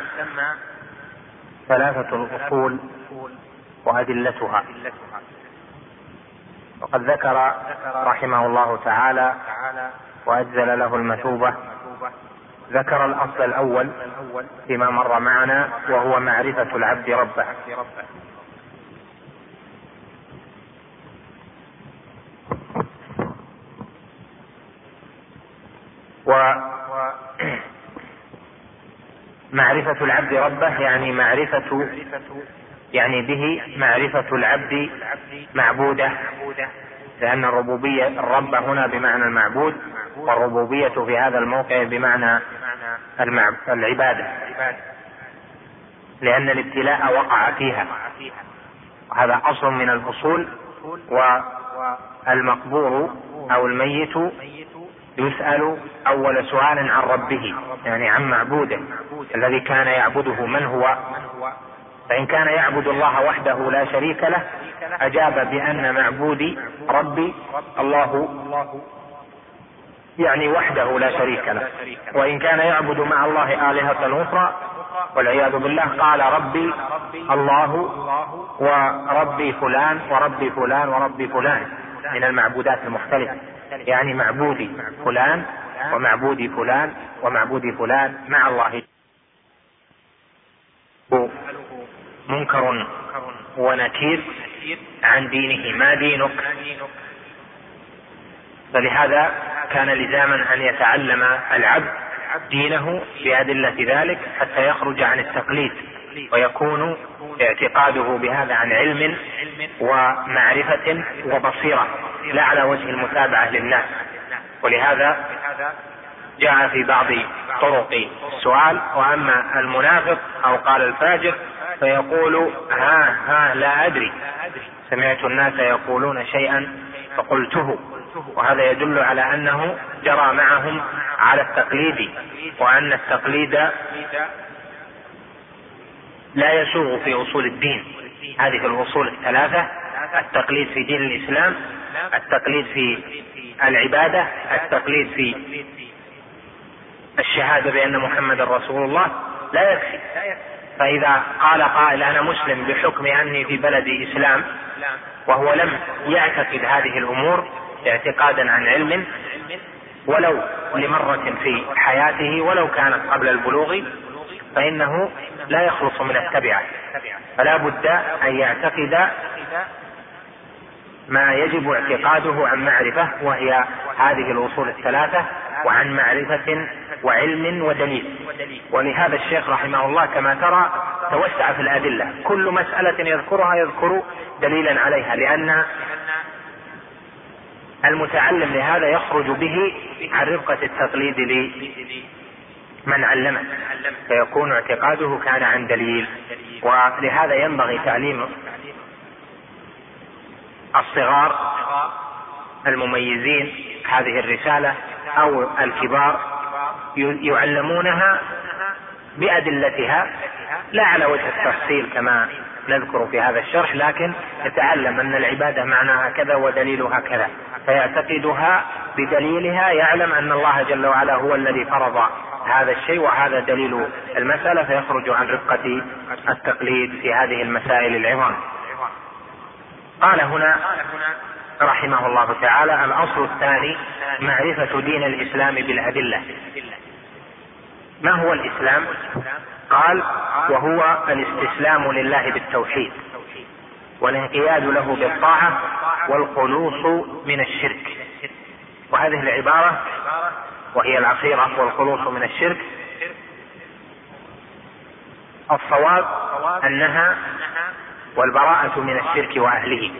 ثلاثة الأصول. وأدلتها. وقد ذكر رحمه الله تعالى وأجزل له المثوبة. ذكر الأصل الأول فيما مر معنا وهو معرفة العبد ربه. و معرفة العبد ربه يعني معرفة يعني به معرفة العبد معبوده لأن الربوبية الرب هنا بمعنى المعبود والربوبية في هذا الموقع بمعنى العبادة. لأن الابتلاء وقع فيها. وهذا أصل من الأصول والمقبور أو الميت يسأل أول سؤال عن ربه يعني عن معبوده الذي كان يعبده من هو؟ فإن كان يعبد الله وحده لا شريك له أجاب بأن معبودي ربي الله يعني وحده لا شريك له. وإن كان يعبد مع الله آلهة أخرى والعياذ بالله قال ربي الله وربي فلان وربي فلان وربي فلان من المعبودات المختلفة. يعني معبودي فلان ومعبودي فلان ومعبودي فلان مع الله. منكر ونكير عن دينه. ما دينك؟ فلهذا كان لزاما أن يتعلم العبد دينه بأدلة ذلك حتى يخرج عن التقليد ويكون اعتقاده بهذا عن علم ومعرفة وبصيرة لا على وجه المتابعة للناس. ولهذا جاء في بعض طرق السؤال وأما المنافق أو قال الفاجر فيقول ها ها لا أدري. سمعت الناس يقولون شيئا فقلته. وهذا يدل على أنه جرى معهم على التقليد وأن التقليد لا يسوغ في أصول الدين. هذه الأصول الثلاثة التقليد في دين الإسلام التقليد في العبادة التقليد في الشهادة بأن محمد رسول الله. لا يكفي. فإذا قال قائل أنا مسلم بحكم أني في بلد إسلام وهو لم يعتقد هذه الأمور اعتقادا عن علم ولو لمرة في حياته ولو كانت قبل البلوغ فإنه لا يخلص من التبعة. فلا بد أن يعتقد ما يجب اعتقاده عن معرفة وهي هذه الأصول الثلاثة وعن معرفة وعلم ودليل. ولهذا الشيخ رحمه الله كما ترى توسع في الأدلة. كل مسألة يذكرها يذكر دليلا عليها لأن المتعلم لهذا يخرج به عن رفقة التقليد لمن علمه فيكون اعتقاده كان عن دليل. ولهذا ينبغي تعليم الصغار المميزين هذه الرسالة أو الكبار يعلمونها بأدلتها لا على وجه التفصيل كما نذكر في هذا الشرح لكن يتعلم أن العبادة معناها كذا ودليلها كذا فيعتقدها بدليلها يعلم أن الله جل وعلا هو الذي فرض هذا الشيء وهذا دليل المسألة فيخرج عن رفقة التقليد في هذه المسائل العظام. قال هنا رحمه الله تعالى الأصل الثاني معرفة دين الإسلام بالأدلة. ما هو الإسلام؟ قال وهو الاستسلام لله بالتوحيد والانقياد له بالطاعة والخلوص من الشرك وهذه العبارة وهي الأخيرة والخلوص من الشرك الصواب أنها والبراءة من الشرك وأهله.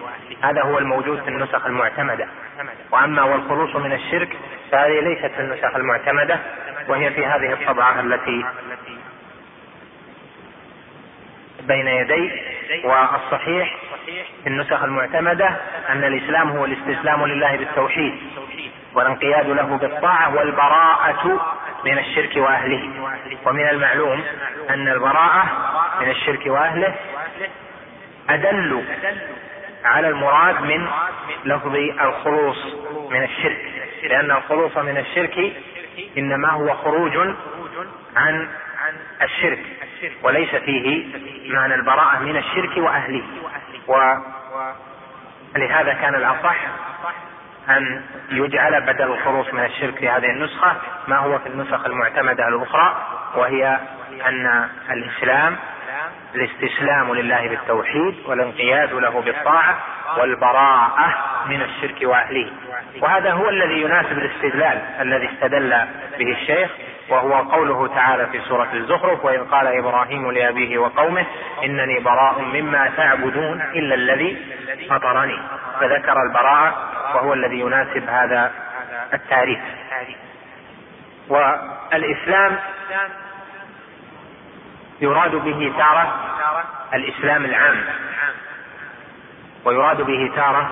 هذا هو الموجود في النسخ المعتمدة. وأما والخلوص من الشرك فهذه ليست في النسخ المعتمدة وهي في هذه الطبعة التي بين يدي والصحيح في النسخ المعتمدة أن الإسلام هو الاستسلام لله بالتوحيد والانقياد له بالطاعة والبراءة من الشرك وأهله. ومن المعلوم أن البراءة من الشرك وأهله أدل على المراد من لفظ الخلوص من الشرك. لأن الخلوص من الشرك إنما هو خروج عن الشرك وليس فيه معنى البراءة من الشرك وأهله. ولهذا كان الأصح أن يجعل بدل الخروج من الشرك في هذه النسخة ما هو في النسخ المعتمدة الأخرى وهي أن الإسلام الاستسلام لله بالتوحيد والانقياد له بالطاعة والبراءة من الشرك وأهله. وهذا هو الذي يناسب الاستدلال الذي استدل به الشيخ وهو قوله تعالى في سورة الزخرف وإذ قال إبراهيم لأبيه وقومه إنني براء مما تعبدون إلا الذي فطرني فذكر البراءة وهو الذي يناسب هذا التعريف. والإسلام يراد به تارة الإسلام العام. ويراد به تارة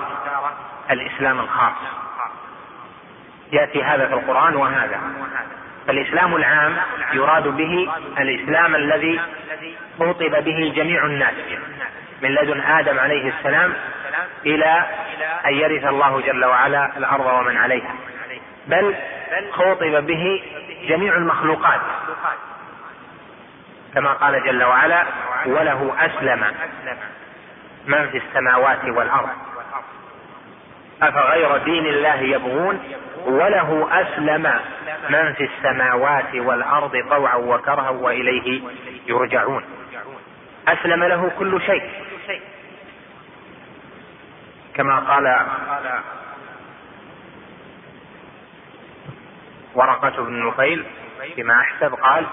الإسلام الخاص. يأتي هذا في القرآن وهذا. فالإسلام العام يراد به الإسلام الذي خطب به جميع الناس. من لدن آدم عليه السلام إلى أن يرث الله جل وعلا الأرض ومن عليها. بل خوطب به جميع المخلوقات. كما قال جل وعلا وله أسلم من في السماوات والأرض. أفغير دين الله يبغون؟ وله أسلم من في السماوات والأرض طوعا وكرها وإليه يرجعون. أسلم له كل شيء. كما قال ورقة بن نفيل فيما أحسب قال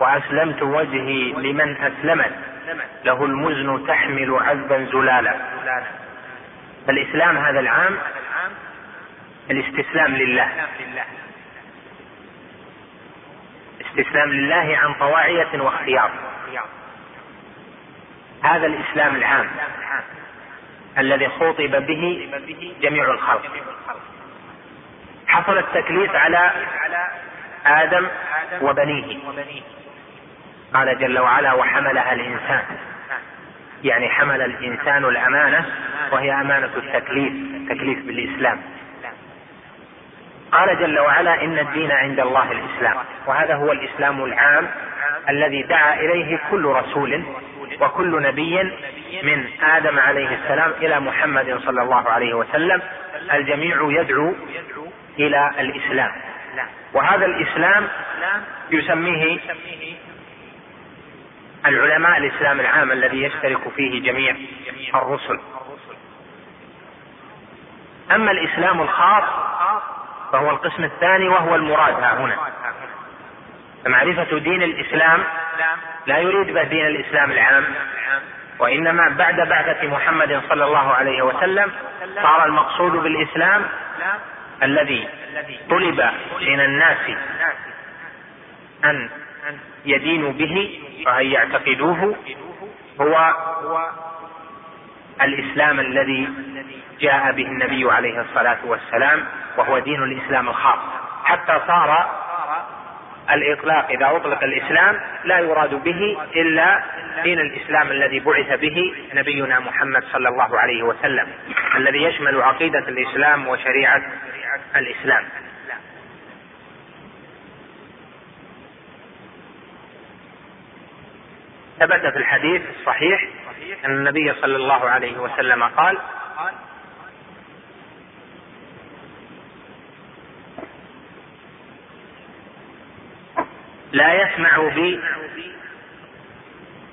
وأسلمت وجهي لمن أسلمت. له المزن تحمل عذبا زلالا. فالإسلام هذا العام الاستسلام لله. استسلام لله عن طواعية واختيار. هذا الإسلام العام الذي خوطب به جميع الخلق. حصل التكليف على آدم وبنيه. قال جل وعلا وحملها الإنسان. يعني حمل الإنسان الأمانة وهي أمانة التكليف التكليف بالإسلام. قال جل وعلا إن الدين عند الله الإسلام. وهذا هو الإسلام العام الذي دعا إليه كل رسول وكل نبي من آدم عليه السلام إلى محمد صلى الله عليه وسلم. الجميع يدعو إلى الإسلام. وهذا الإسلام يسميه العلماء الإسلام العام الذي يشترك فيه جميع الرسل. أما الإسلام الخاص فهو القسم الثاني وهو المراد ها هنا. فمعرفة دين الإسلام لا يريد به دين الإسلام العام وإنما بعد بعثة محمد صلى الله عليه وسلم صار المقصود بالإسلام الذي طلب من الناس أن يدينوا به وأن يعتقدوه هو الإسلام الذي جاء به النبي عليه الصلاة والسلام وهو دين الإسلام الخاص. حتى صار الإطلاق إذا أطلق الإسلام لا يراد به إلا دين الإسلام الذي بعث به نبينا محمد صلى الله عليه وسلم الذي يشمل عقيدة الإسلام وشريعة الإسلام. ثبت في الحديث الصحيح أن النبي صلى الله عليه وسلم قال لا يسمع بي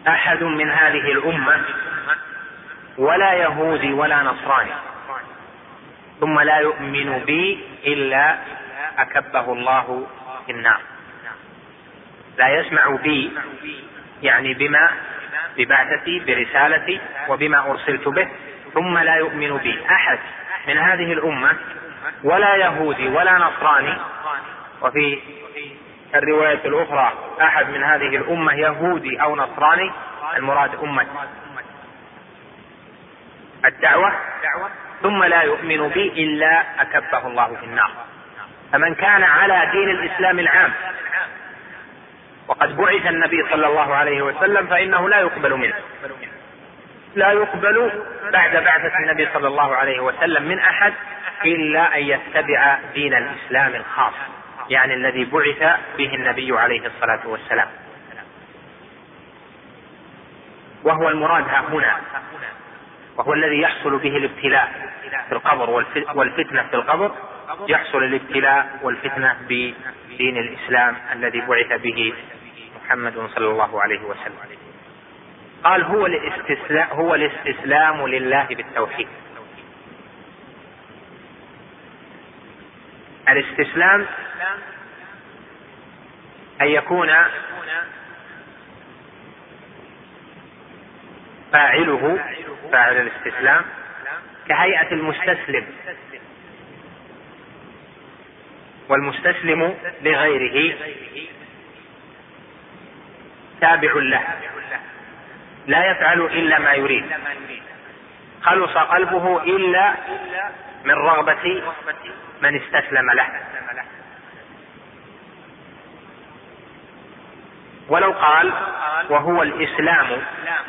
أحد من هذه الأمة ولا يهودي ولا نصراني. ثم لا يؤمن بي إلا أكبه الله في النار. لا يسمع بي يعني بما ببعثتي برسالتي وبما أرسلت به ثم لا يؤمن بي. أحد من هذه الأمة ولا يهودي ولا نصراني وفي الرواية الأخرى أحد من هذه الأمة يهودي أو نصراني المراد أمة الدعوة؟ ثم لا يؤمن بي إلا أكبه الله في النار. فمن كان على دين الإسلام العام وقد بعث النبي صلى الله عليه وسلم فإنه لا يقبل منه. لا يقبل بعد بعثة النبي صلى الله عليه وسلم من أحد إلا أن يتبع دين الإسلام الخاص يعني الذي بعث به النبي عليه الصلاة والسلام. وهو المراد ها هنا. وهو الذي يحصل به الابتلاء في القبر والفتنة في القبر يحصل الابتلاء والفتنة بدين الإسلام الذي بعث به محمد صلى الله عليه وسلم. قال هو الاستسلام هو الاستسلام لله بالتوحيد. الاستسلام أن يكون فاعله فاعل الاستسلام كهيئة المستسلم. والمستسلم لغيره تابع له لا يفعل إلا ما يريد. خلص قلبه إلا من رغبة من استسلم له. ولو قال وهو الإسلام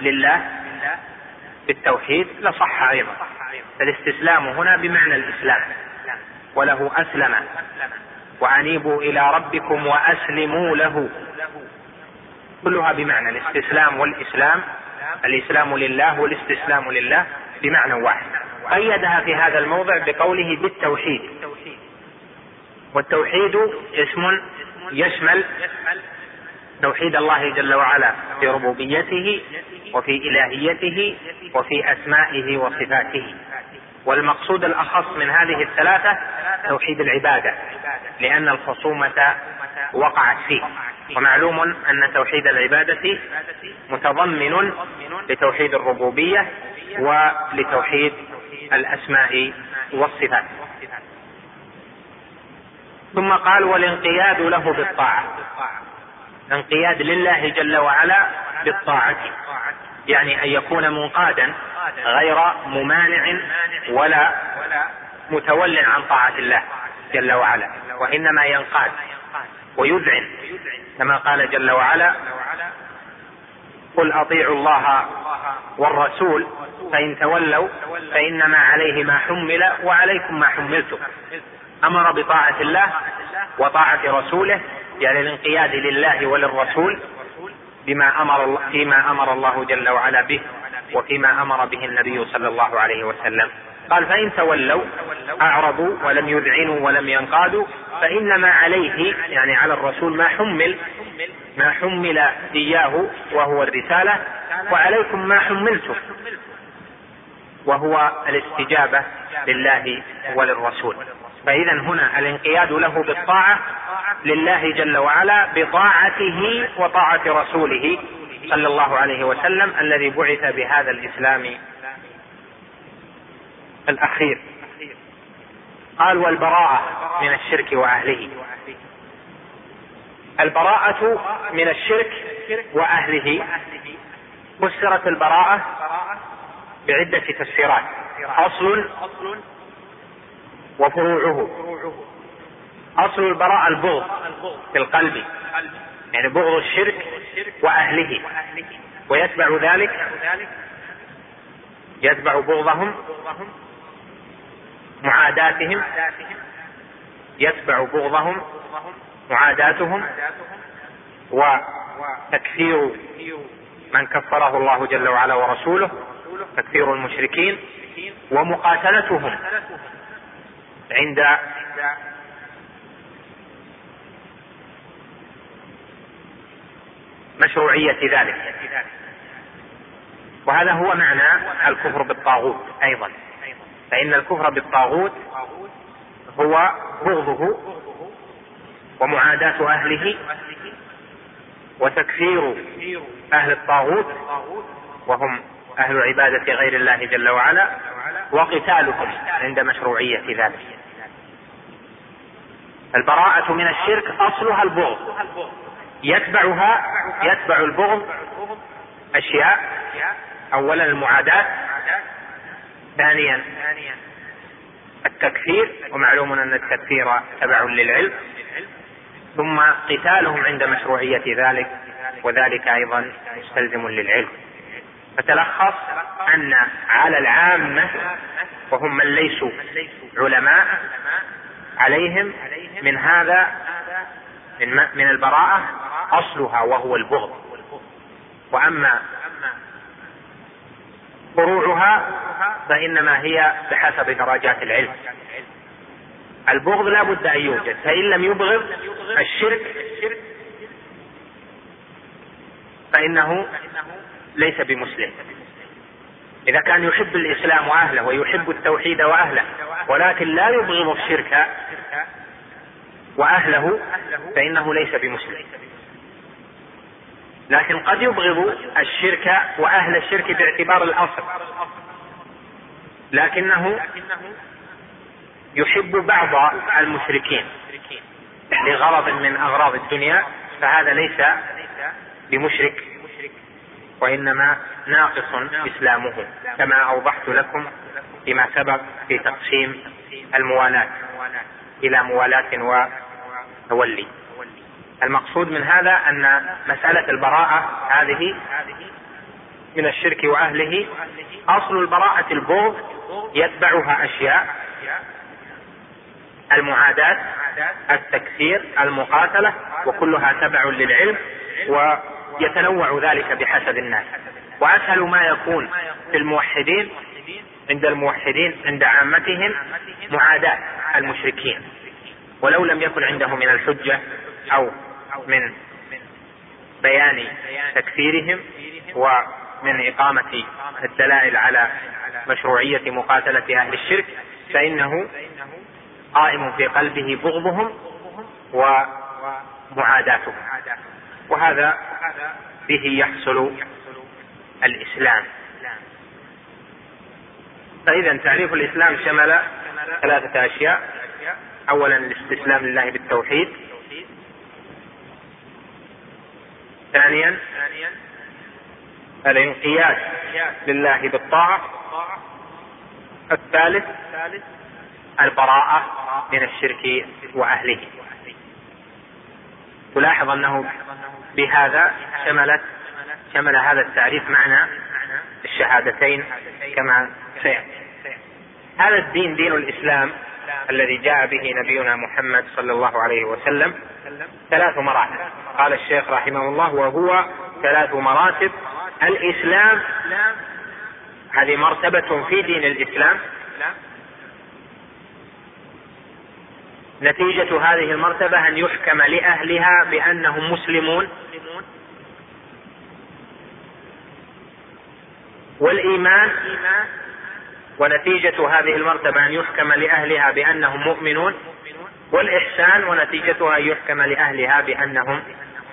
لله بالتوحيد لصح أيضا. فالاستسلام هنا بمعنى الإسلام. وله أسلم. وأنيبوا إلى ربكم وأسلموا له. كلها بمعنى الاستسلام والإسلام. الإسلام لله والاستسلام لله بمعنى واحد. قيدها في هذا الموضع بقوله بالتوحيد. والتوحيد اسم يشمل توحيد الله جل وعلا في ربوبيته وفي إلهيته وفي أسمائه وصفاته. والمقصود الأخص من هذه الثلاثة توحيد العبادة لأن الخصومة وقعت فيه. ومعلوم أن توحيد العبادة متضمن لتوحيد الربوبية ولتوحيد الأسماء والصفات. ثم قال والانقياد له بالطاعة. انقياد لله جل وعلا بالطاعة. يعني أن يكون منقادا غير ممانع ولا متول عن طاعة الله جل وعلا وإنما ينقاد ويذعن كما قال جل وعلا قل أطيعوا الله والرسول فإن تولوا فإنما عليه ما حمل وعليكم ما حملتم. أمر بطاعة الله وطاعة رسوله يعني الانقياد لله وللرسول بما أمر فيما أمر الله جل وعلا به وفيما أمر به النبي صلى الله عليه وسلم. قال فإن تولوا أعرضوا ولم يذعنوا ولم ينقادوا فإنما عليه يعني على الرسول ما حمل ما حمل إياه وهو الرسالة وعليكم ما حملتم وهو الاستجابة لله وللرسول. فاذا هنا الانقياد له بالطاعة لله جل وعلا بطاعته وطاعة رسوله صلى الله عليه وسلم الذي بعث بهذا الإسلام الأخير. قال والبراءة من الشرك وأهله. البراءة من الشرك وأهله. فسرت البراءة بعدة تفسيرات أصل وفروعه. أصل البراءة البغض في القلب. يعني بغض الشرك وأهله. ويتبع ذلك يتبع بغضهم معاداتهم يتبع بغضهم معاداتهم وتكفير من كفره الله جل وعلا ورسوله تكفير المشركين ومقاتلتهم عند مشروعية ذلك. وهذا هو معنى الكفر بالطاغوت أيضا. فإن الكفر بالطاغوت هو بغضه ومعاداة أهله وتكفير أهل الطاغوت وهم أهل عبادة غير الله جل وعلا وقتالهم عند مشروعية ذلك. البراءة من الشرك أصلها البغض. يتبعها يتبع البغض أشياء أولا المعاداة ثانيا التكفير ومعلوم أن التكفير تبع للعلم ثم قتالهم عند مشروعية ذلك وذلك أيضا مستلزم للعلم. فتلخص أن على العامة وهم من ليسوا علماء عليهم من هذا من, من البراءة أصلها وهو البغض. وأما فروعها فإنما هي بحسب درجات العلم. البغض لا بد أن يوجد فإن لم يبغض الشرك فإنه ليس بمسلم. إذا كان يحب الإسلام وأهله ويحب التوحيد وأهله ولكن لا يبغض الشرك وأهله فإنه ليس بمسلم. لكن قد يبغض الشرك وأهل الشرك باعتبار الأصل. لكنه يحب بعض المشركين لغرض من أغراض الدنيا فهذا ليس بمشرك وإنما ناقص إسلامه كما أوضحت لكم فيما سبق في تقسيم الموالاة إلى موالاة وتولي المقصود من هذا أن مسألة البراءة هذه من الشرك وأهله. أصل البراءة البغض يتبعها أشياء. المعاداة التكفير المقاتلة وكلها تبع للعلم ويتنوع ذلك بحسب الناس. وأسهل ما يكون في الموحدين عند الموحدين عند عامتهم معاداة المشركين. ولو لم يكن عنده من الحجة أو من بيان تكفيرهم ومن إقامة الدلائل على مشروعية مقاتلة أهل الشرك فإنه قائم في قلبه بغضهم ومعاداتهم. وهذا به يحصل الإسلام. فإذا تعريف الإسلام شمل ثلاثة أشياء. أولا الاستسلام لله بالتوحيد. ثانيا الانقياد لله بالطاعة. الثالث البراءة من الشرك وأهله. تلاحظ أنه بهذا شملت شمل هذا التعريف معنى الشهادتين كما سيأتي. هذا الدين دين الإسلام الذي جاء به نبينا محمد صلى الله عليه وسلم ثلاث مراتب. قال الشيخ رحمه الله وهو ثلاث مراتب. الإسلام هذه مرتبة في دين الإسلام. نتيجة هذه المرتبة أن يحكم لأهلها بأنهم مسلمون. والإيمان ونتيجة هذه المرتبة أن يحكم لأهلها بأنهم مؤمنون والإحسان ونتيجتها أن يحكم لأهلها بأنهم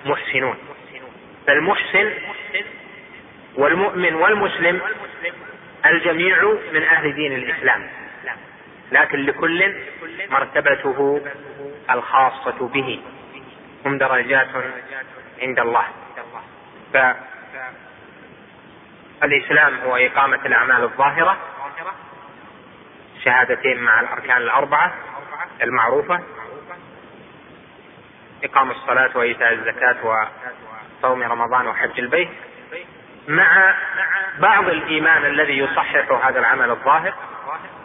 محسنون. فالمحسن والمؤمن والمسلم الجميع من أهل دين الإسلام. لكن لكل مرتبته الخاصة به. هم درجات عند الله. فالإسلام هو إقامة الأعمال الظاهرة. شهادتين مع الأركان الأربعة المعروفة إقام الصلاة وإيتاء الزكاة وصوم رمضان وحج البيت. مع بعض الإيمان الذي يصحح هذا العمل الظاهر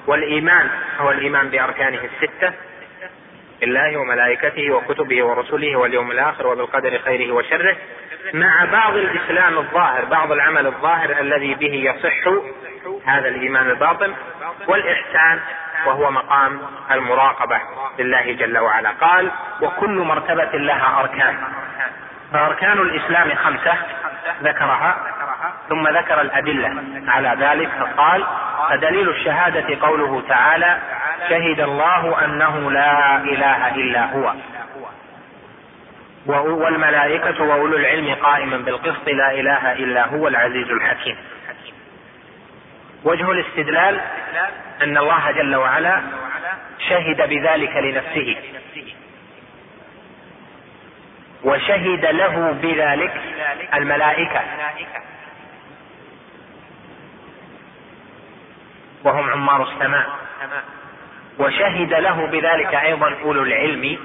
والإيمان هو الإيمان بأركانه الستة. بالله وملائكته وكتبه ورسله واليوم الآخر وبالقدر خيره وشره مع بعض الإسلام الظاهر بعض العمل الظاهر الذي به يصح هذا الإيمان الباطن والإحسان وهو مقام المراقبة لله جل وعلا. قال وكل مرتبة لها أركان. فأركان الإسلام خمسة ذكرها ثم ذكر الأدلة على ذلك فقال فدليل الشهادة قوله تعالى شهد الله أنه لا إله إلا هو. والملائكة وأولو العلم قائما بالقسط لا إله إلا هو العزيز الحكيم. وجه الاستدلال أن الله جل وعلا شهد بذلك لنفسه. وشهد له بذلك الملائكة. وهم عمار السماء. وشهد له بذلك أيضا أولو العلم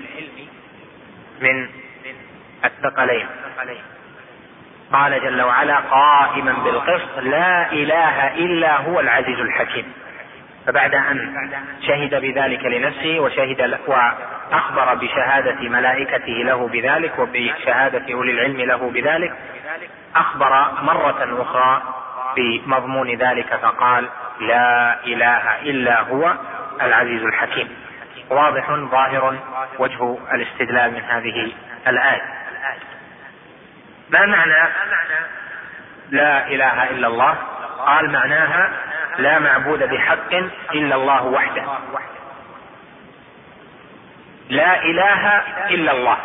من الثقلين. قال جل وعلا قائما بالقسط لا إله إلا هو العزيز الحكيم. فبعد أن شهد بذلك لنفسه وشهد وأخبر بشهادة ملائكته له بذلك وبشهادة أولي العلم له بذلك أخبر مرة أخرى بمضمون ذلك فقال لا إله إلا هو العزيز الحكيم. واضح ظاهر وجه الاستدلال من هذه الآية. ما معنى لا إله إلا الله؟ قال معناها لا معبود بحق إلا الله وحده. لا إله إلا الله.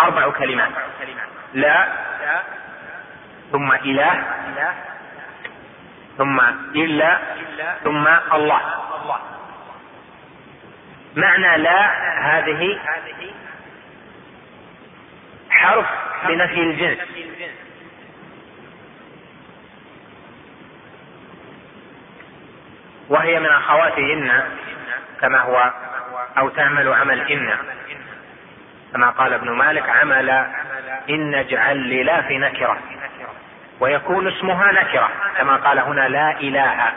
أربع كلمات. لا ثم إله. ثم إلا ثم الله. معنى لا هذه حرف لنفي الجنس. وهي من اخوات ان كما هو أو تعمل عمل ان كما قال ابن مالك عمل إن اجعل للا في نكرة. ويكون اسمها نكرة كما قال هنا لا إله.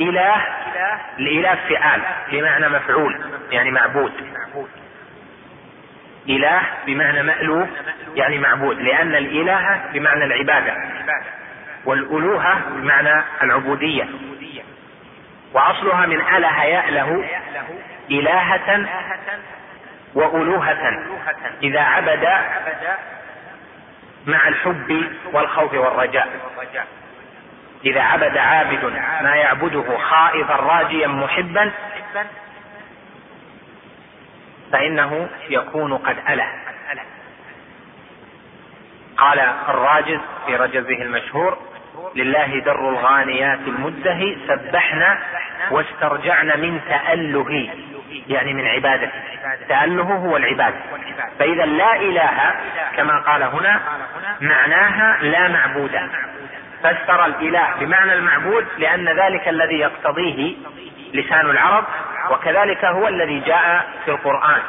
إله الإله فعال بمعنى مفعول يعني معبود. إله بمعنى مألوف يعني معبود لأن الإله بمعنى العبادة. والألوهة بمعنى العبودية. وأصلها من أله يأله إلهة وألوهة. إذا عبد مع الحب والخوف والرجاء. إذا عبد عابد ما يعبده خائفا راجيا محبا فإنه يكون قد أله. قال الراجز في رجزه المشهور لله در الغانيات المده سبحنا واسترجعنا من تأله. يعني من عبادته تأله هو العبادة فإذا لا إله كما قال هنا معناها لا معبود. فسر الإله بمعنى المعبود لأن ذلك الذي يقتضيه لسان العرب وكذلك هو الذي جاء في القرآن.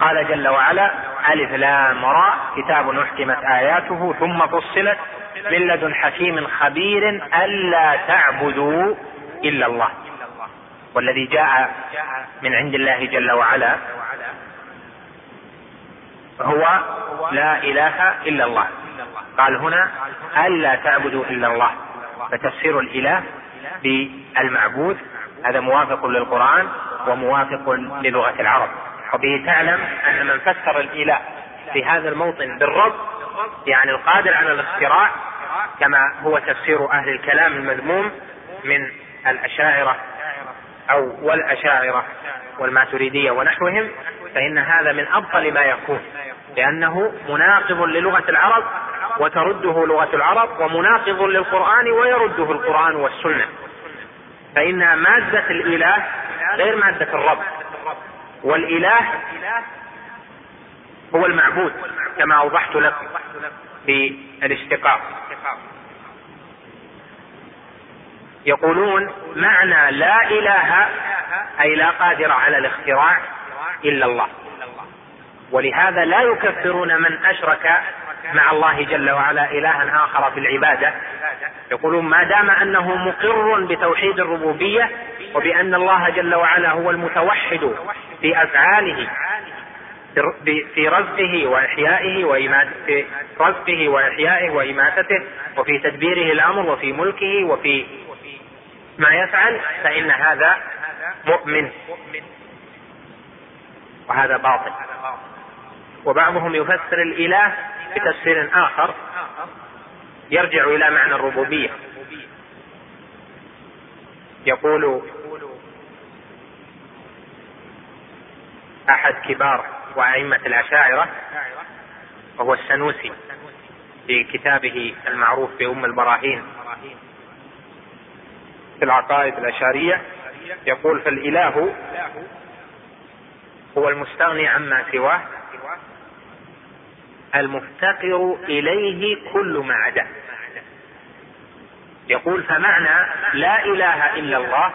قال جل وعلا ألف لام راء كتاب أحكمت آياته ثم فصلت من لدن حكيم خبير ألا تعبدوا إلا الله. والذي جاء من عند الله جل وعلا هو لا إله إلا الله. قال هنا ألا تعبدوا إلا الله. فتفسير الإله بالمعبود هذا موافق للقرآن وموافق للغة العرب. وبه تعلم أن من فسر الإله في هذا الموطن بالرب يعني القادر على الاختراع كما هو تفسير أهل الكلام المذموم من الأشاعرة أو والأشاعرة والماتريدية ونحوهم فإن هذا من أبطل ما يكون لأنه مناقض للغة العرب وترده لغة العرب ومناقض للقرآن ويرده القرآن والسنة. فإن مادة الإله غير مادة الرب والإله هو المعبود كما أوضحت لكم في الاشتقاق. يقولون معنى لا إله أي لا قادر على الاختراع إلا الله. ولهذا لا يكفرون من أشرك مع الله جل وعلا إلها آخر في العبادة. يقولون ما دام أنه مقر بتوحيد الربوبية وبأن الله جل وعلا هو المتوحد في أفعاله في رزقه وإماتته في رزقه وإحيائه وإماتته وفي تدبيره الأمر وفي ملكه وفي ما يفعل فإن هذا مؤمن. وهذا باطل. وبعضهم يفسر الإله بتفسير آخر يرجع إلى معنى الربوبية. يقول أحد كبار وأئمة الأشاعرة وهو السنوسي في كتابه المعروف بأم البراهين. في العقائد الأشارية يقول فالإله هو المستغني عما سواه المفتقر إليه كل ما عداه. يقول فمعنى لا إله إلا الله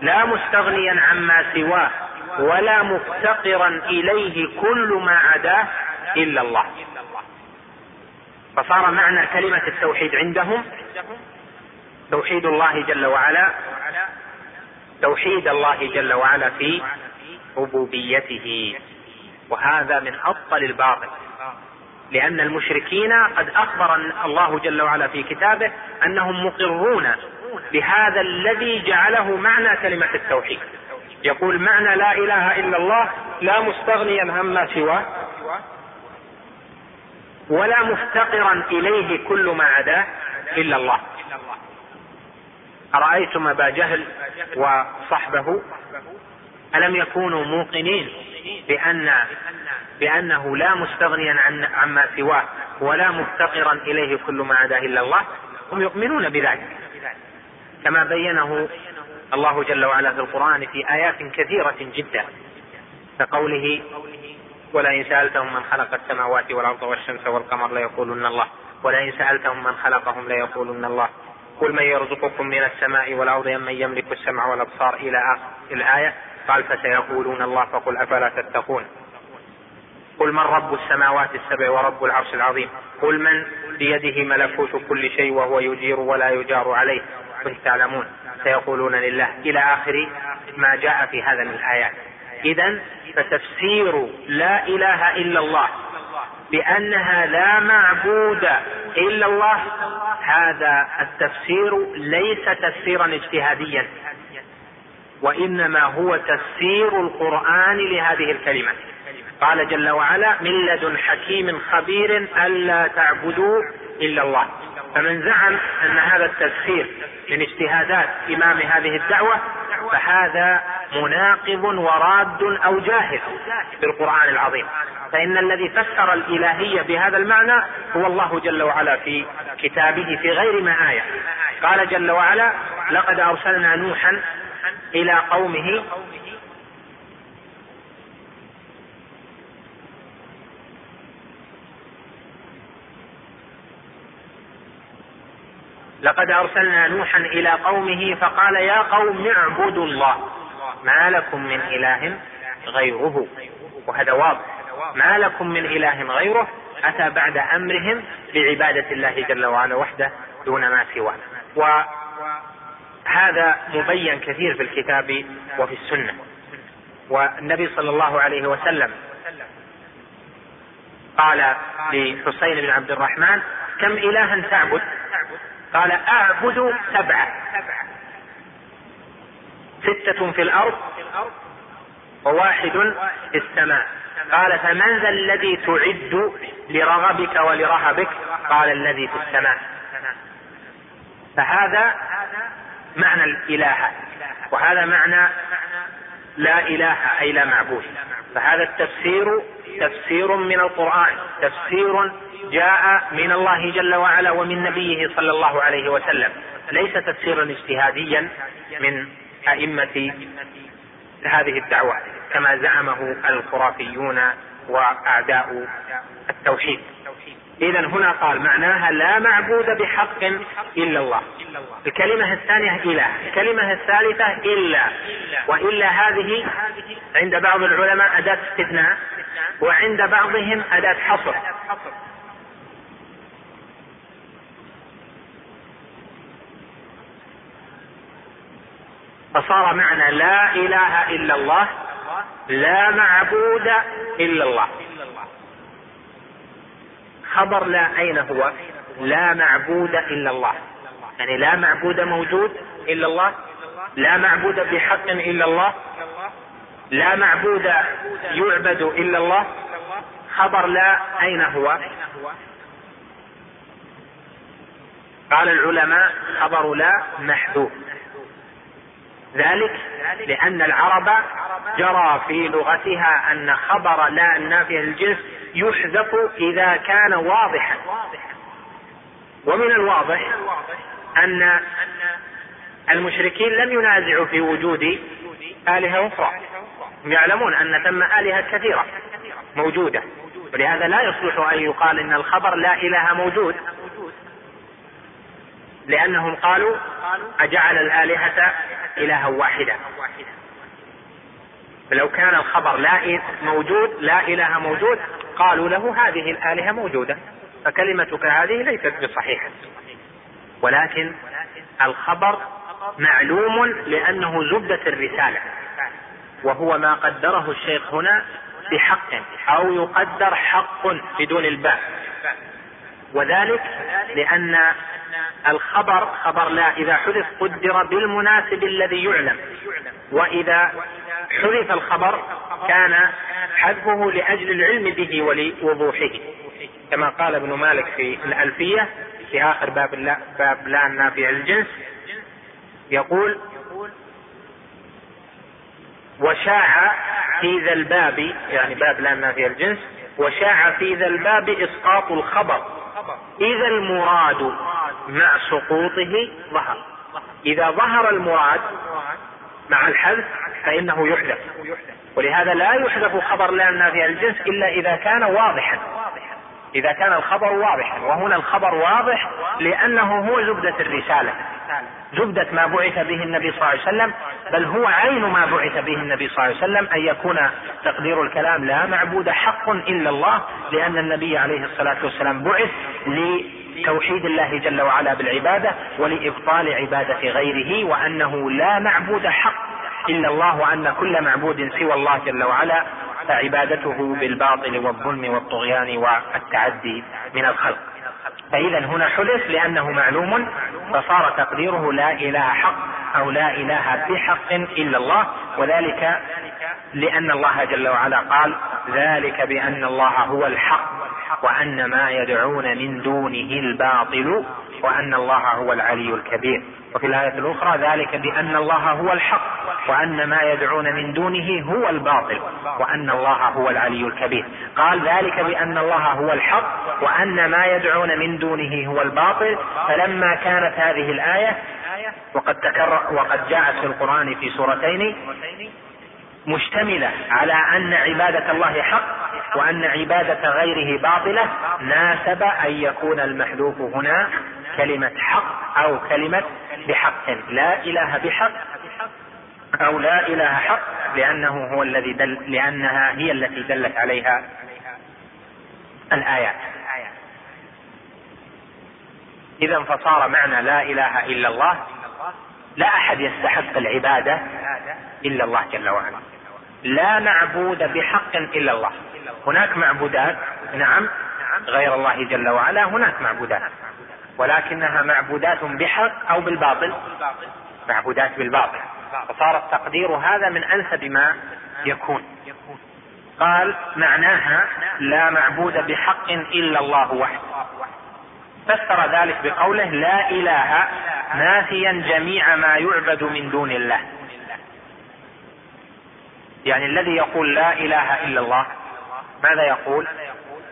لا مستغنيا عما سواه ولا مفتقرا إليه كل ما عداه إلا الله. فصار معنى كلمة التوحيد عندهم توحيد الله جل وعلا توحيد الله جل وعلا في ربوبيته. وهذا من أبطل الباطل. لأن المشركين قد أخبر الله جل وعلا في كتابه أنهم مقرون بهذا الذي جعله معنى كلمة التوحيد. يقول معنى لا إله إلا الله لا مستغنيا عما سواه ولا مفتقرا إليه كل ما عداه إلا الله. أرأيتم أبا جهل وصحبه؟ ألم يكونوا موقنين بأن بأنه لا مستغنيا عن عما سواه ولا مفتقرا إليه كل ما عداه إلا الله؟ هم يؤمنون بذلك. كما بينه الله جل وعلا في القرآن في آيات كثيرة جدا كقوله ولئن سألتهم من خلق السماوات والأرض والشمس والقمر ليقولن الله ولئن سألتهم من خلقهم ليقولن الله. قل من يرزقكم من السماء والأرض أم من يملك السمع والأبصار إلى آخر الآية قال فسيقولون الله فقل أفلا تتقون؟ قل من رب السماوات السبع ورب العرش العظيم؟ قل من بيده ملكوت كل شيء وهو يجير ولا يجار عليه قل تعلمون. سيقولون لله إلى آخر ما جاء في هذا من الآيات إذا فتفسير لا إله إلا الله بأنها لا معبود إلا الله. هذا التفسير ليس تفسيرا اجتهاديا وإنما هو تفسير القرآن لهذه الكلمة. قال جل وعلا من لدن حكيم خبير ألا تعبدوا إلا الله. فمن زعم أن هذا التفسير من اجتهادات إمام هذه الدعوة فهذا مناقض وراد أو جاهل بالقرآن العظيم. فإن الذي فسر الإلهية بهذا المعنى هو الله جل وعلا في كتابه في غير ما آية. قال جل وعلا لقد أرسلنا نوحا إلى قومه لقد أرسلنا نوحا إلى قومه فقال يا قوم اعبدوا الله. ما لكم من إله غيره. وهذا واضح. ما لكم من إله غيره أتى بعد أمرهم بعبادة الله جل وعلا وحده دون ما سواه. وهذا مبين كثير في الكتاب وفي السنة. والنبي صلى الله عليه وسلم قال لحسين بن عبد الرحمن كم إلها تعبد؟ قال أعبد سبعة. ستة في الأرض وواحد في السماء. قال فمن ذا الذي تعد لرغبك ولرهبك؟ قال الذي في السماء. فهذا معنى الإله. وهذا معنى لا إله أي لا معبود. فهذا التفسير تفسير من القرآن تفسير جاء من الله جل وعلا ومن نبيه صلى الله عليه وسلم. ليس تفسيرا اجتهاديا من أئمة هذه الدعوة كما زعمه الخرافيون وأعداء التوحيد. إذا هنا قال معناها لا معبود بحق إلا الله. الكلمة الثانية إله الكلمة الثالثة إلا. وإلا هذه عند بعض العلماء أداة استثناء وعند بعضهم أداة حصر. فصار معنى لا إله إلا الله لا معبود إلا الله. خبر لا أين هو؟ لا معبود إلا الله. يعني لا معبود موجود إلا الله لا معبود بحق إلا الله لا معبود يعبد إلا الله. خبر لا أين هو؟ قال العلماء خبر لا محذوف ذلك لأن العرب جرى في لغتها أن خبر لا النافية للجنس يحذف إذا كان واضحا. ومن الواضح أن المشركين لم ينازعوا في وجود آلهة أخرى. يعلمون أن ثم آلهة كثيرة موجودة. ولهذا لا يصلح أن يقال إن الخبر لا إله موجود. لأنهم قالوا أجعل الآلهة إلها واحدا فلو كان الخبر لا موجود لا إله موجود قالوا له هذه الآلهة موجودة فكلمتك هذه ليست بصحيحة. ولكن الخبر معلوم لأنه زبدة الرسالة وهو ما قدره الشيخ هنا بحق أو يقدر حق بدون الباء. وذلك لأن الخبر خبر لا إذا حذف قدر بالمناسب الذي يعلم. وإذا حذف الخبر كان حذفه لأجل العلم به ولوضوحه. كما قال ابن مالك في الألفية في آخر باب لا باب لا النافع الجنس يقول وشاع في ذا الباب يعني باب لا النافع الجنس وشاع في ذا الباب إسقاط الخبر. إذا المراد مع سقوطه ظهر. إذا ظهر المراد مع الحذف فإنه يحذف. ولهذا لا يحذف خبر لا النافية الجنس إلا إذا كان واضحا. إذا كان الخبر واضحا. وهنا الخبر واضح لأنه هو زبدة الرسالة. زبدة ما بعث به النبي صلى الله عليه وسلم بل هو عين ما بعث به النبي صلى الله عليه وسلم أن يكون تقدير الكلام لا معبود حق إلا الله لأن النبي عليه الصلاة والسلام بعث لتوحيد الله جل وعلا بالعبادة ولإبطال عبادة غيره وأنه لا معبود حق إلا الله وأن كل معبود سوى الله جل وعلا فعبادته بالباطل والظلم والطغيان والتعدي من الخلق. فإذا هنا حذف لأنه معلوم فصار تقديره لا إله حق أو لا إله بحق إلا الله وذلك لأن الله جل وعلا قال ذلك بأن الله هو الحق وأن ما يدعون من دونه الباطل وأن الله هو العلي الكبير. وفي الآية الأخرى ذلك بأن الله هو الحق وأن ما يدعون من دونه هو الباطل وأن الله هو العلي الكبير. قال ذلك بأن الله هو الحق وأن ما يدعون من دونه هو الباطل. فلما كانت هذه الآية وقد تكرر وقد جاءت في القرآن في سورتين مشتملة على أن عبادة الله حق وأن عبادة غيره باطلة ناسب أن يكون المحذوف هنا كلمة حق أو كلمة بحق. لا إله بحق أو لا إله حق لأنه هو الذي دل لأنها هي التي دلت عليها الآيات. إذا فصار معنى لا إله إلا الله لا أحد يستحق العبادة إلا الله جل وعلا. لا معبود بحق إلا الله. هناك معبودات؟ نعم. غير الله جل وعلا هناك معبودات. ولكنها معبودات بحق أو بالباطل. معبودات بالباطل. فصار التقدير هذا من أنسب ما يكون. قال معناها لا معبود بحق إلا الله وحده. فسر ذلك بقوله لا إله نافيا جميع ما يعبد من دون الله. يعني الذي يقول لا إله إلا الله ماذا يقول؟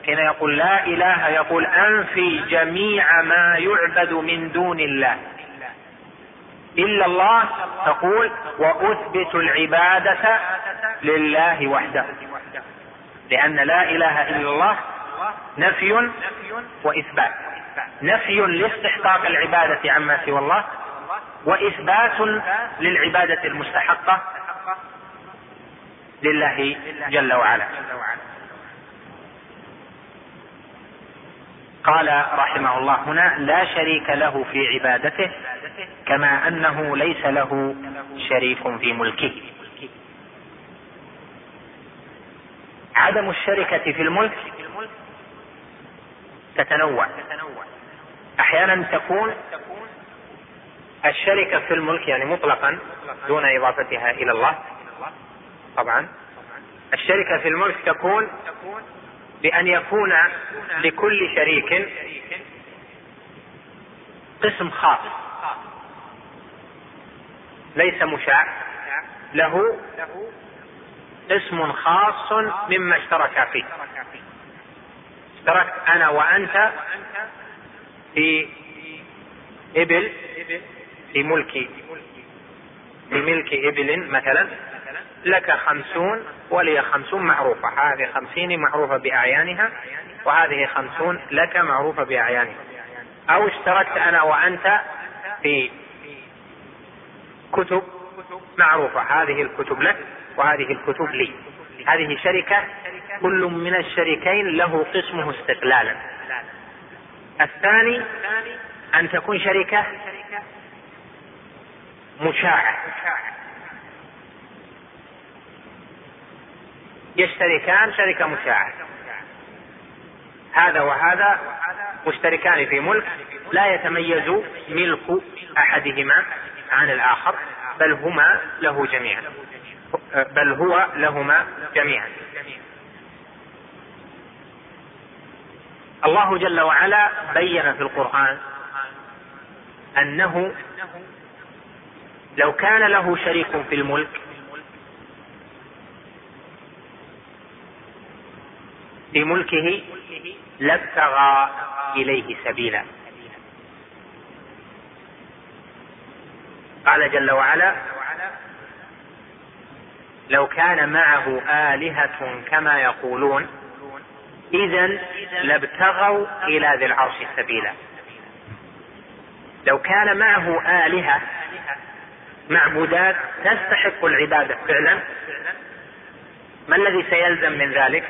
حين يقول لا إله يقول أنفي جميع ما يعبد من دون الله. إلا الله تقول وأثبت العبادة لله وحده. لأن لا إله إلا الله نفي وإثبات. نفي لاستحقاق العبادة عما سوى الله وإثبات للعبادة المستحقة لله جل وعلا. قال رحمه الله هنا لا شريك له في عبادته كما أنه ليس له شريك في ملكه. عدم الشركة في الملك تتنوع. أحيانا تكون الشركة في الملك يعني مطلقا دون إضافتها إلى الله. طبعا. الشركة في الملك تكون بأن يكون لكل شريك قسم خاص. ليس مشاع. له اسم خاص مما اشترك فيه. اشتركت أنا وأنت في إبل في ملك في ملك إبل مثلا لك خمسون ولي خمسون معروفة. هذه خمسين معروفة بأعيانها وهذه خمسون لك معروفة بأعيانها. أو اشتركت أنا وأنت في كتب معروفة. هذه الكتب لك وهذه الكتب لي. هذه شركة كل من الشريكين له قسمه استقلالا. الثاني أن تكون شركة مشاعة. يشتركان شركة مشاعة. هذا وهذا مشتركان في ملك لا يتميز ملك أحدهما عن الآخر بل هما له جميعا. بل هو لهما جميعا. الله جل وعلا بين في القرآن أنه لو كان له شريك في الملك في ملكه لابتغى إليه سبيلا. قال جل وعلا لو كان معه آلهة كما يقولون إذا لابتغوا إلى ذي العرش سبيلا. لو كان معه آلهة معبودات تستحق العبادة فعلا ما الذي سيلزم من ذلك؟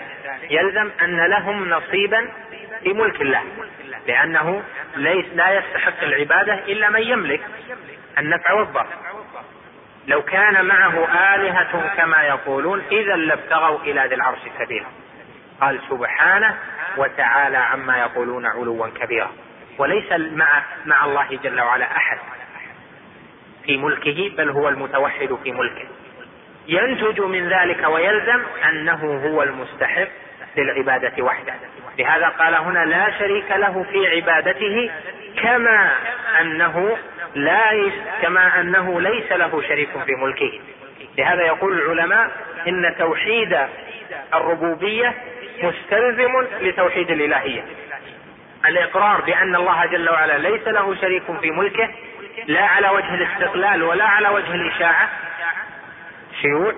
يلزم أن لهم نصيبا في ملك الله لأنه ليس لا يستحق العبادة إلا من يملك النفع والضر. لو كان معه آلهة كما يقولون إذا لابتغوا إلى ذي العرش سبيلا. قال سبحانه وتعالى عما يقولون علوا كبيرا. وليس مع مع الله جل وعلا أحد في ملكه بل هو المتوحد في ملكه. ينتج من ذلك ويلزم أنه هو المستحق للعبادة وحده. لهذا قال هنا لا شريك له في عبادته كما أنه لا كما أنه ليس له شريك في ملكه. لهذا يقول العلماء إن توحيد الربوبية مستلزم لتوحيد الإلهية. الإقرار بأن الله جل وعلا ليس له شريك في ملكه لا على وجه الاستقلال ولا على وجه الإشاعة. شيوع.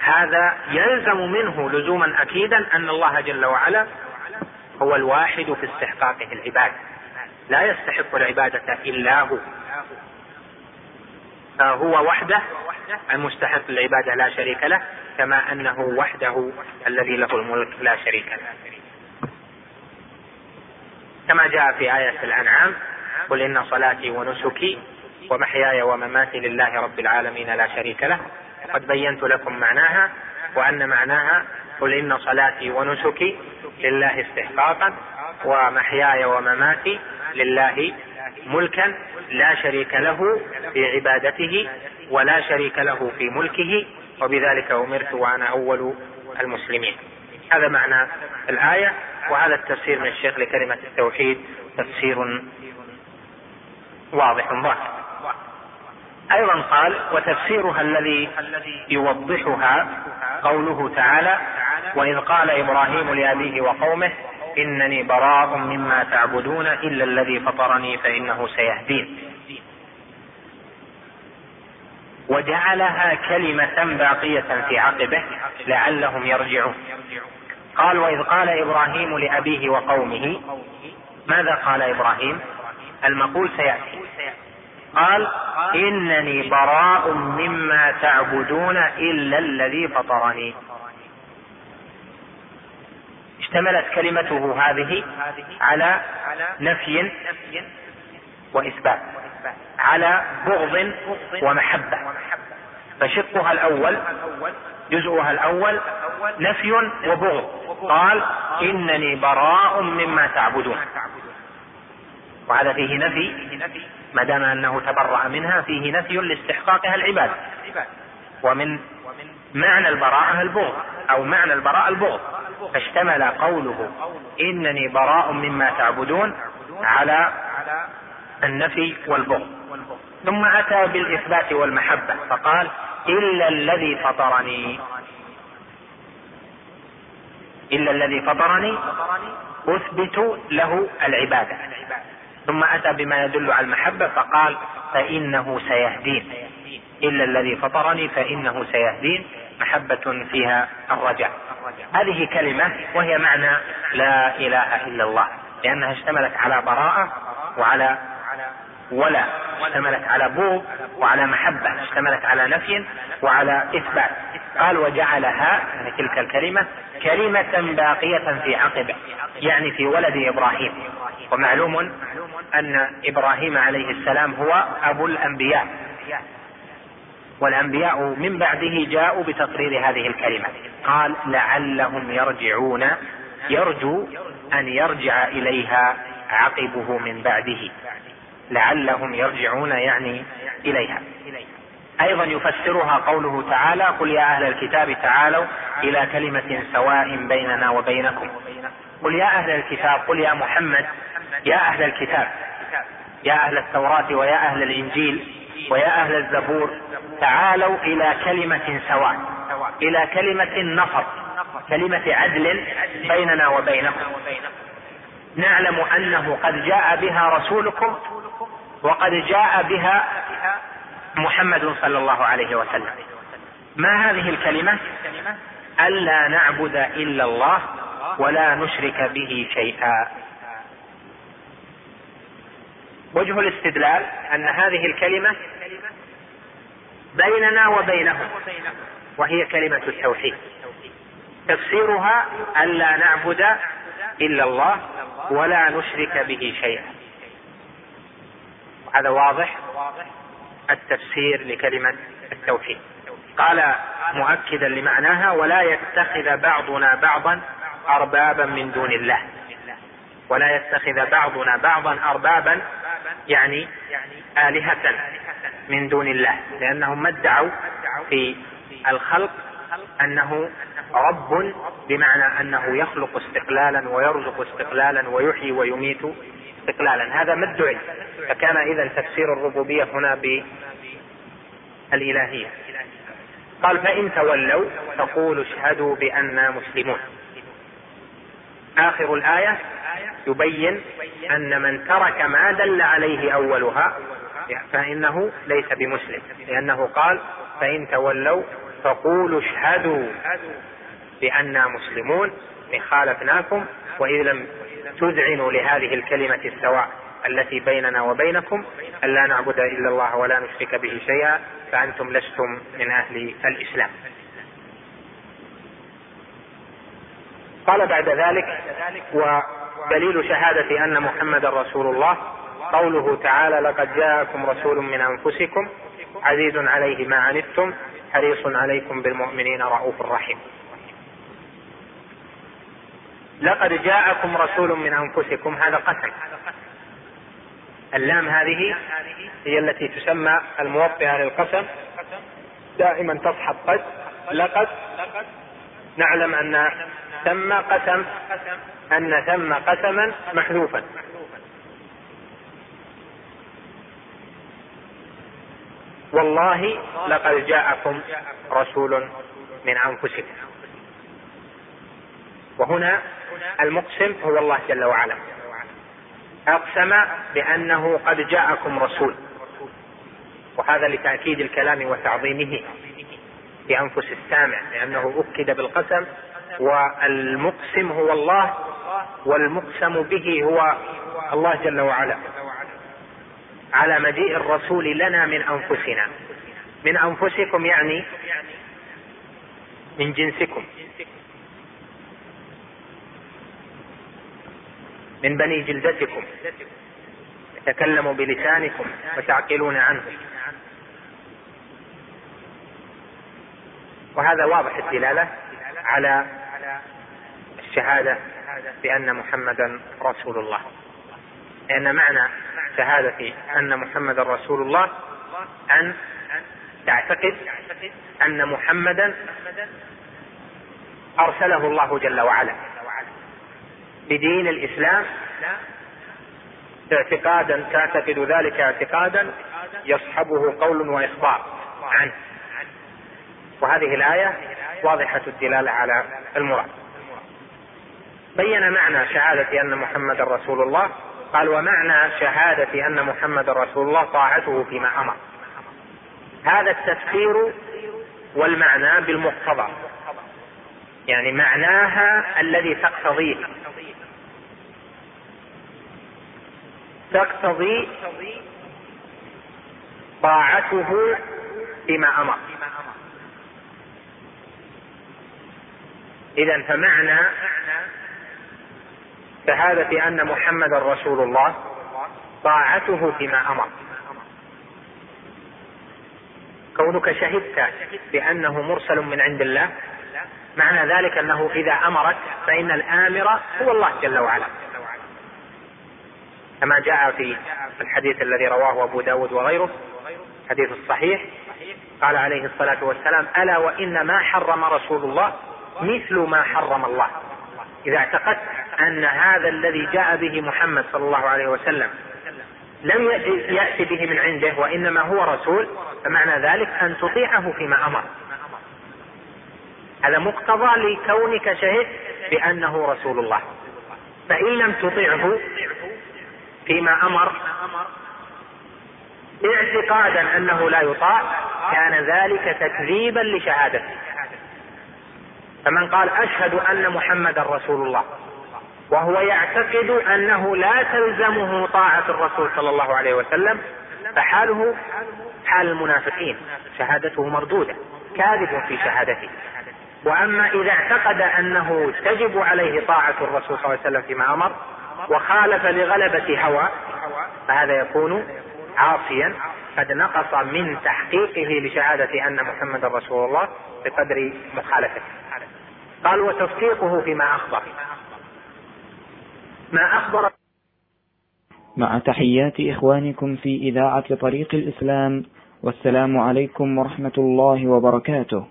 هذا يلزم منه لزوما أكيدا أن الله جل وعلا هو الواحد في استحقاقه العباده لا يستحق العبادة إلا هو. فهو وحده المستحق للعبادة لا شريك له كما أنه وحده الذي له الملك لا شريك له. كما جاء في آية الأنعام قل إن صلاتي ونسكي ومحياي ومماتي لله رب العالمين لا شريك له. وقد بينت لكم معناها وأن معناها قل إن صلاتي ونسكي لله استحقاقا ومحياي ومماتي لله ملكا لا شريك له في عبادته ولا شريك له في ملكه وبذلك أمرت وأنا أول المسلمين. هذا معنى الآية وهذا التفسير من الشيخ لكلمة التوحيد تفسير واضح ظاهر. أيضا قال وتفسيرها الذي يوضحها قوله تعالى وإذ قال إبراهيم لأبيه وقومه انني براء مما تعبدون إلا الذي فطرني فإنه سيهدين. وجعلها كلمة باقية في عقبه لعلهم يرجعون. قال وإذ قال إبراهيم لأبيه وقومه ماذا قال إبراهيم؟ المقول سيأتي. قال إنني براء مما تعبدون إلا الذي فطرني. اشتملت كلمته هذه على نفي وإثبات على بغض ومحبة. فشقها الأول جزءها الأول نفي وبغض. قال إنني براء مما تعبدون. وهذا فيه نفي ما دام أنه تبرأ منها فيه نفي لاستحقاقها العبادة. ومن معنى البراءة البغض أو معنى البراءة البغض. فاشتمل قوله إنني براء مما تعبدون على النفي والبغض. ثم أتى بالإثبات والمحبة فقال إلا الذي فطرني. إلا الذي فطرني أثبت له العبادة. ثم أتى بما يدل على المحبة فقال فإنه سيهدين. إلا الذي فطرني فإنه سيهدين. محبة فيها الرجاء. هذه كلمة وهي معنى لا إله إلا الله لأنها اشتملت على براءة وعلى ولا اشتملت على بغض وعلى محبة اشتملت على نفي وعلى إثبات. قال وجعلها يعني تلك الكلمة كلمة باقية في عقبه يعني في ولد إبراهيم. ومعلوم أن إبراهيم عليه السلام هو أبو الأنبياء. والأنبياء من بعده جاءوا بتقرير هذه الكلمة. قال لعلهم يرجعون يرجو أن يرجع إليها عقبه من بعده. لعلهم يرجعون يعني إليها. أيضا يفسرها قوله تعالى قل يا أهل الكتاب تعالوا إلى كلمة سواء بيننا وبينكم. قل يا أهل الكتاب قل يا محمد يا أهل الكتاب يا أهل التوراة ويا أهل الإنجيل ويا أهل الزبور تعالوا إلى كلمة سواء إلى كلمة نصر كلمة عدل بيننا وبينكم. نعلم أنه قد جاء بها رسولكم وقد جاء بها محمد صلى الله عليه وسلم. ما هذه الكلمة؟ ألا نعبد إلا الله ولا نشرك به شيئا. وجه الاستدلال أن هذه الكلمة بيننا وبينهم وهي كلمة التوحيد. تفسيرها الا نعبد إلا الله ولا نشرك به شيئا. هذا واضح؟ التفسير لكلمة التوحيد. قال مؤكدا لمعناها ولا يتخذ بعضنا بعضا اربابا من دون الله. ولا يتخذ بعضنا بعضا اربابا يعني آلهة من دون الله لأنهم ما ادعوا في الخلق أنه رب بمعنى أنه يخلق استقلالا ويرزق استقلالا ويحيي ويميت استقلالا. هذا ما ادعي. فكان اذا تفسير الربوبية هنا بالإلهية. قال فإن تولوا فقولوا اشهدوا بانا مسلمون. آخر الآية يبين أن من ترك ما دل عليه أولها فإنه ليس بمسلم لأنه قال فإن تولوا فقولوا اشهدوا بأننا مسلمون إن خالفناكم وإذ لم تذعنوا لهذه الكلمة السواء التي بيننا وبينكم ألا نعبد إلا الله ولا نشرك به شيئا فأنتم لستم من أهل الإسلام. قال بعد ذلك ودليل شهادة أن محمد رسول الله. قوله تعالى لقد جاءكم رسول من أنفسكم عزيز عليه ما عنتم حريص عليكم بالمؤمنين رؤوف رحيم. لقد جاءكم رسول من أنفسكم هذا قسم. اللام هذه هي التي تسمى الموطئة للقسم. دائما تصحب قد لقد نعلم أن ثم قسم. أن ثم قسما محذوفا. والله لقد جاءكم رسول من أنفسكم. وهنا المقسم هو الله جل وعلا. أقسم بأنه قد جاءكم رسول. وهذا لتأكيد الكلام وتعظيمه في انفس السامع لأنه أكد بالقسم والمقسم هو الله والمقسم به هو الله جل وعلا. على مجيء الرسول لنا من أنفسنا. من أنفسكم يعني من جنسكم. من بني جلدتكم. يتكلم بلسانكم وتعقلون عنه. وهذا واضح الدلالة على الشهاده بأن محمدا رسول الله لأن معنى شهادة أن محمدا رسول الله أن تعتقد أن محمدا أرسله الله جل وعلا. بدين الإسلام اعتقادا تعتقد ذلك اعتقادا يصحبه قول وإخبار عنه. وهذه الآية واضحة الدلالة على المراد. بين معنى شهادة أن محمدا رسول الله. قال ومعنى شهادة أن محمدا رسول الله طاعته فيما أمر. هذا التفسير والمعنى بالمقتضى. يعني معناها الذي تقتضيه تقتضي طاعته فيما أمر. اذا فمعنى شهادة أن محمدا رسول الله طاعته فيما أمر. كونك شهدت بأنه مرسل من عند الله معنى ذلك أنه إذا أمرك فإن الآمر هو الله جل وعلا. كما جاء في الحديث الذي رواه أبو داود وغيره حديث الصحيح قال عليه الصلاة والسلام ألا وإن ما حرم رسول الله مثل ما حرم الله. إذا اعتقدت أن هذا الذي جاء به محمد صلى الله عليه وسلم لم يأتي به من عنده وإنما هو رسول فمعنى ذلك أن تطيعه فيما أمر. هذا مقتضى لكونك شهدت بأنه رسول الله. فإن لم تطيعه فيما أمر اعتقادا أنه لا يطاع كان ذلك تكذيبا لشهادته. فمن قال أشهد أن محمدا رسول الله. وهو يعتقد أنه لا تلزمه طاعة الرسول صلى الله عليه وسلم فحاله حال المنافقين شهادته مردودة كاذب في شهادته. وأما إذا اعتقد أنه تجب عليه طاعة الرسول صلى الله عليه وسلم فيما أمر وخالف لغلبة هوى فهذا يكون عاصيا. قد نقص من تحقيقه لشهادة أن محمد رسول الله بقدر مخالفته. قال وتصديقه فيما أخبر. ما أخبر مع تحيات إخوانكم في إذاعة طريق الإسلام والسلام عليكم ورحمة الله وبركاته.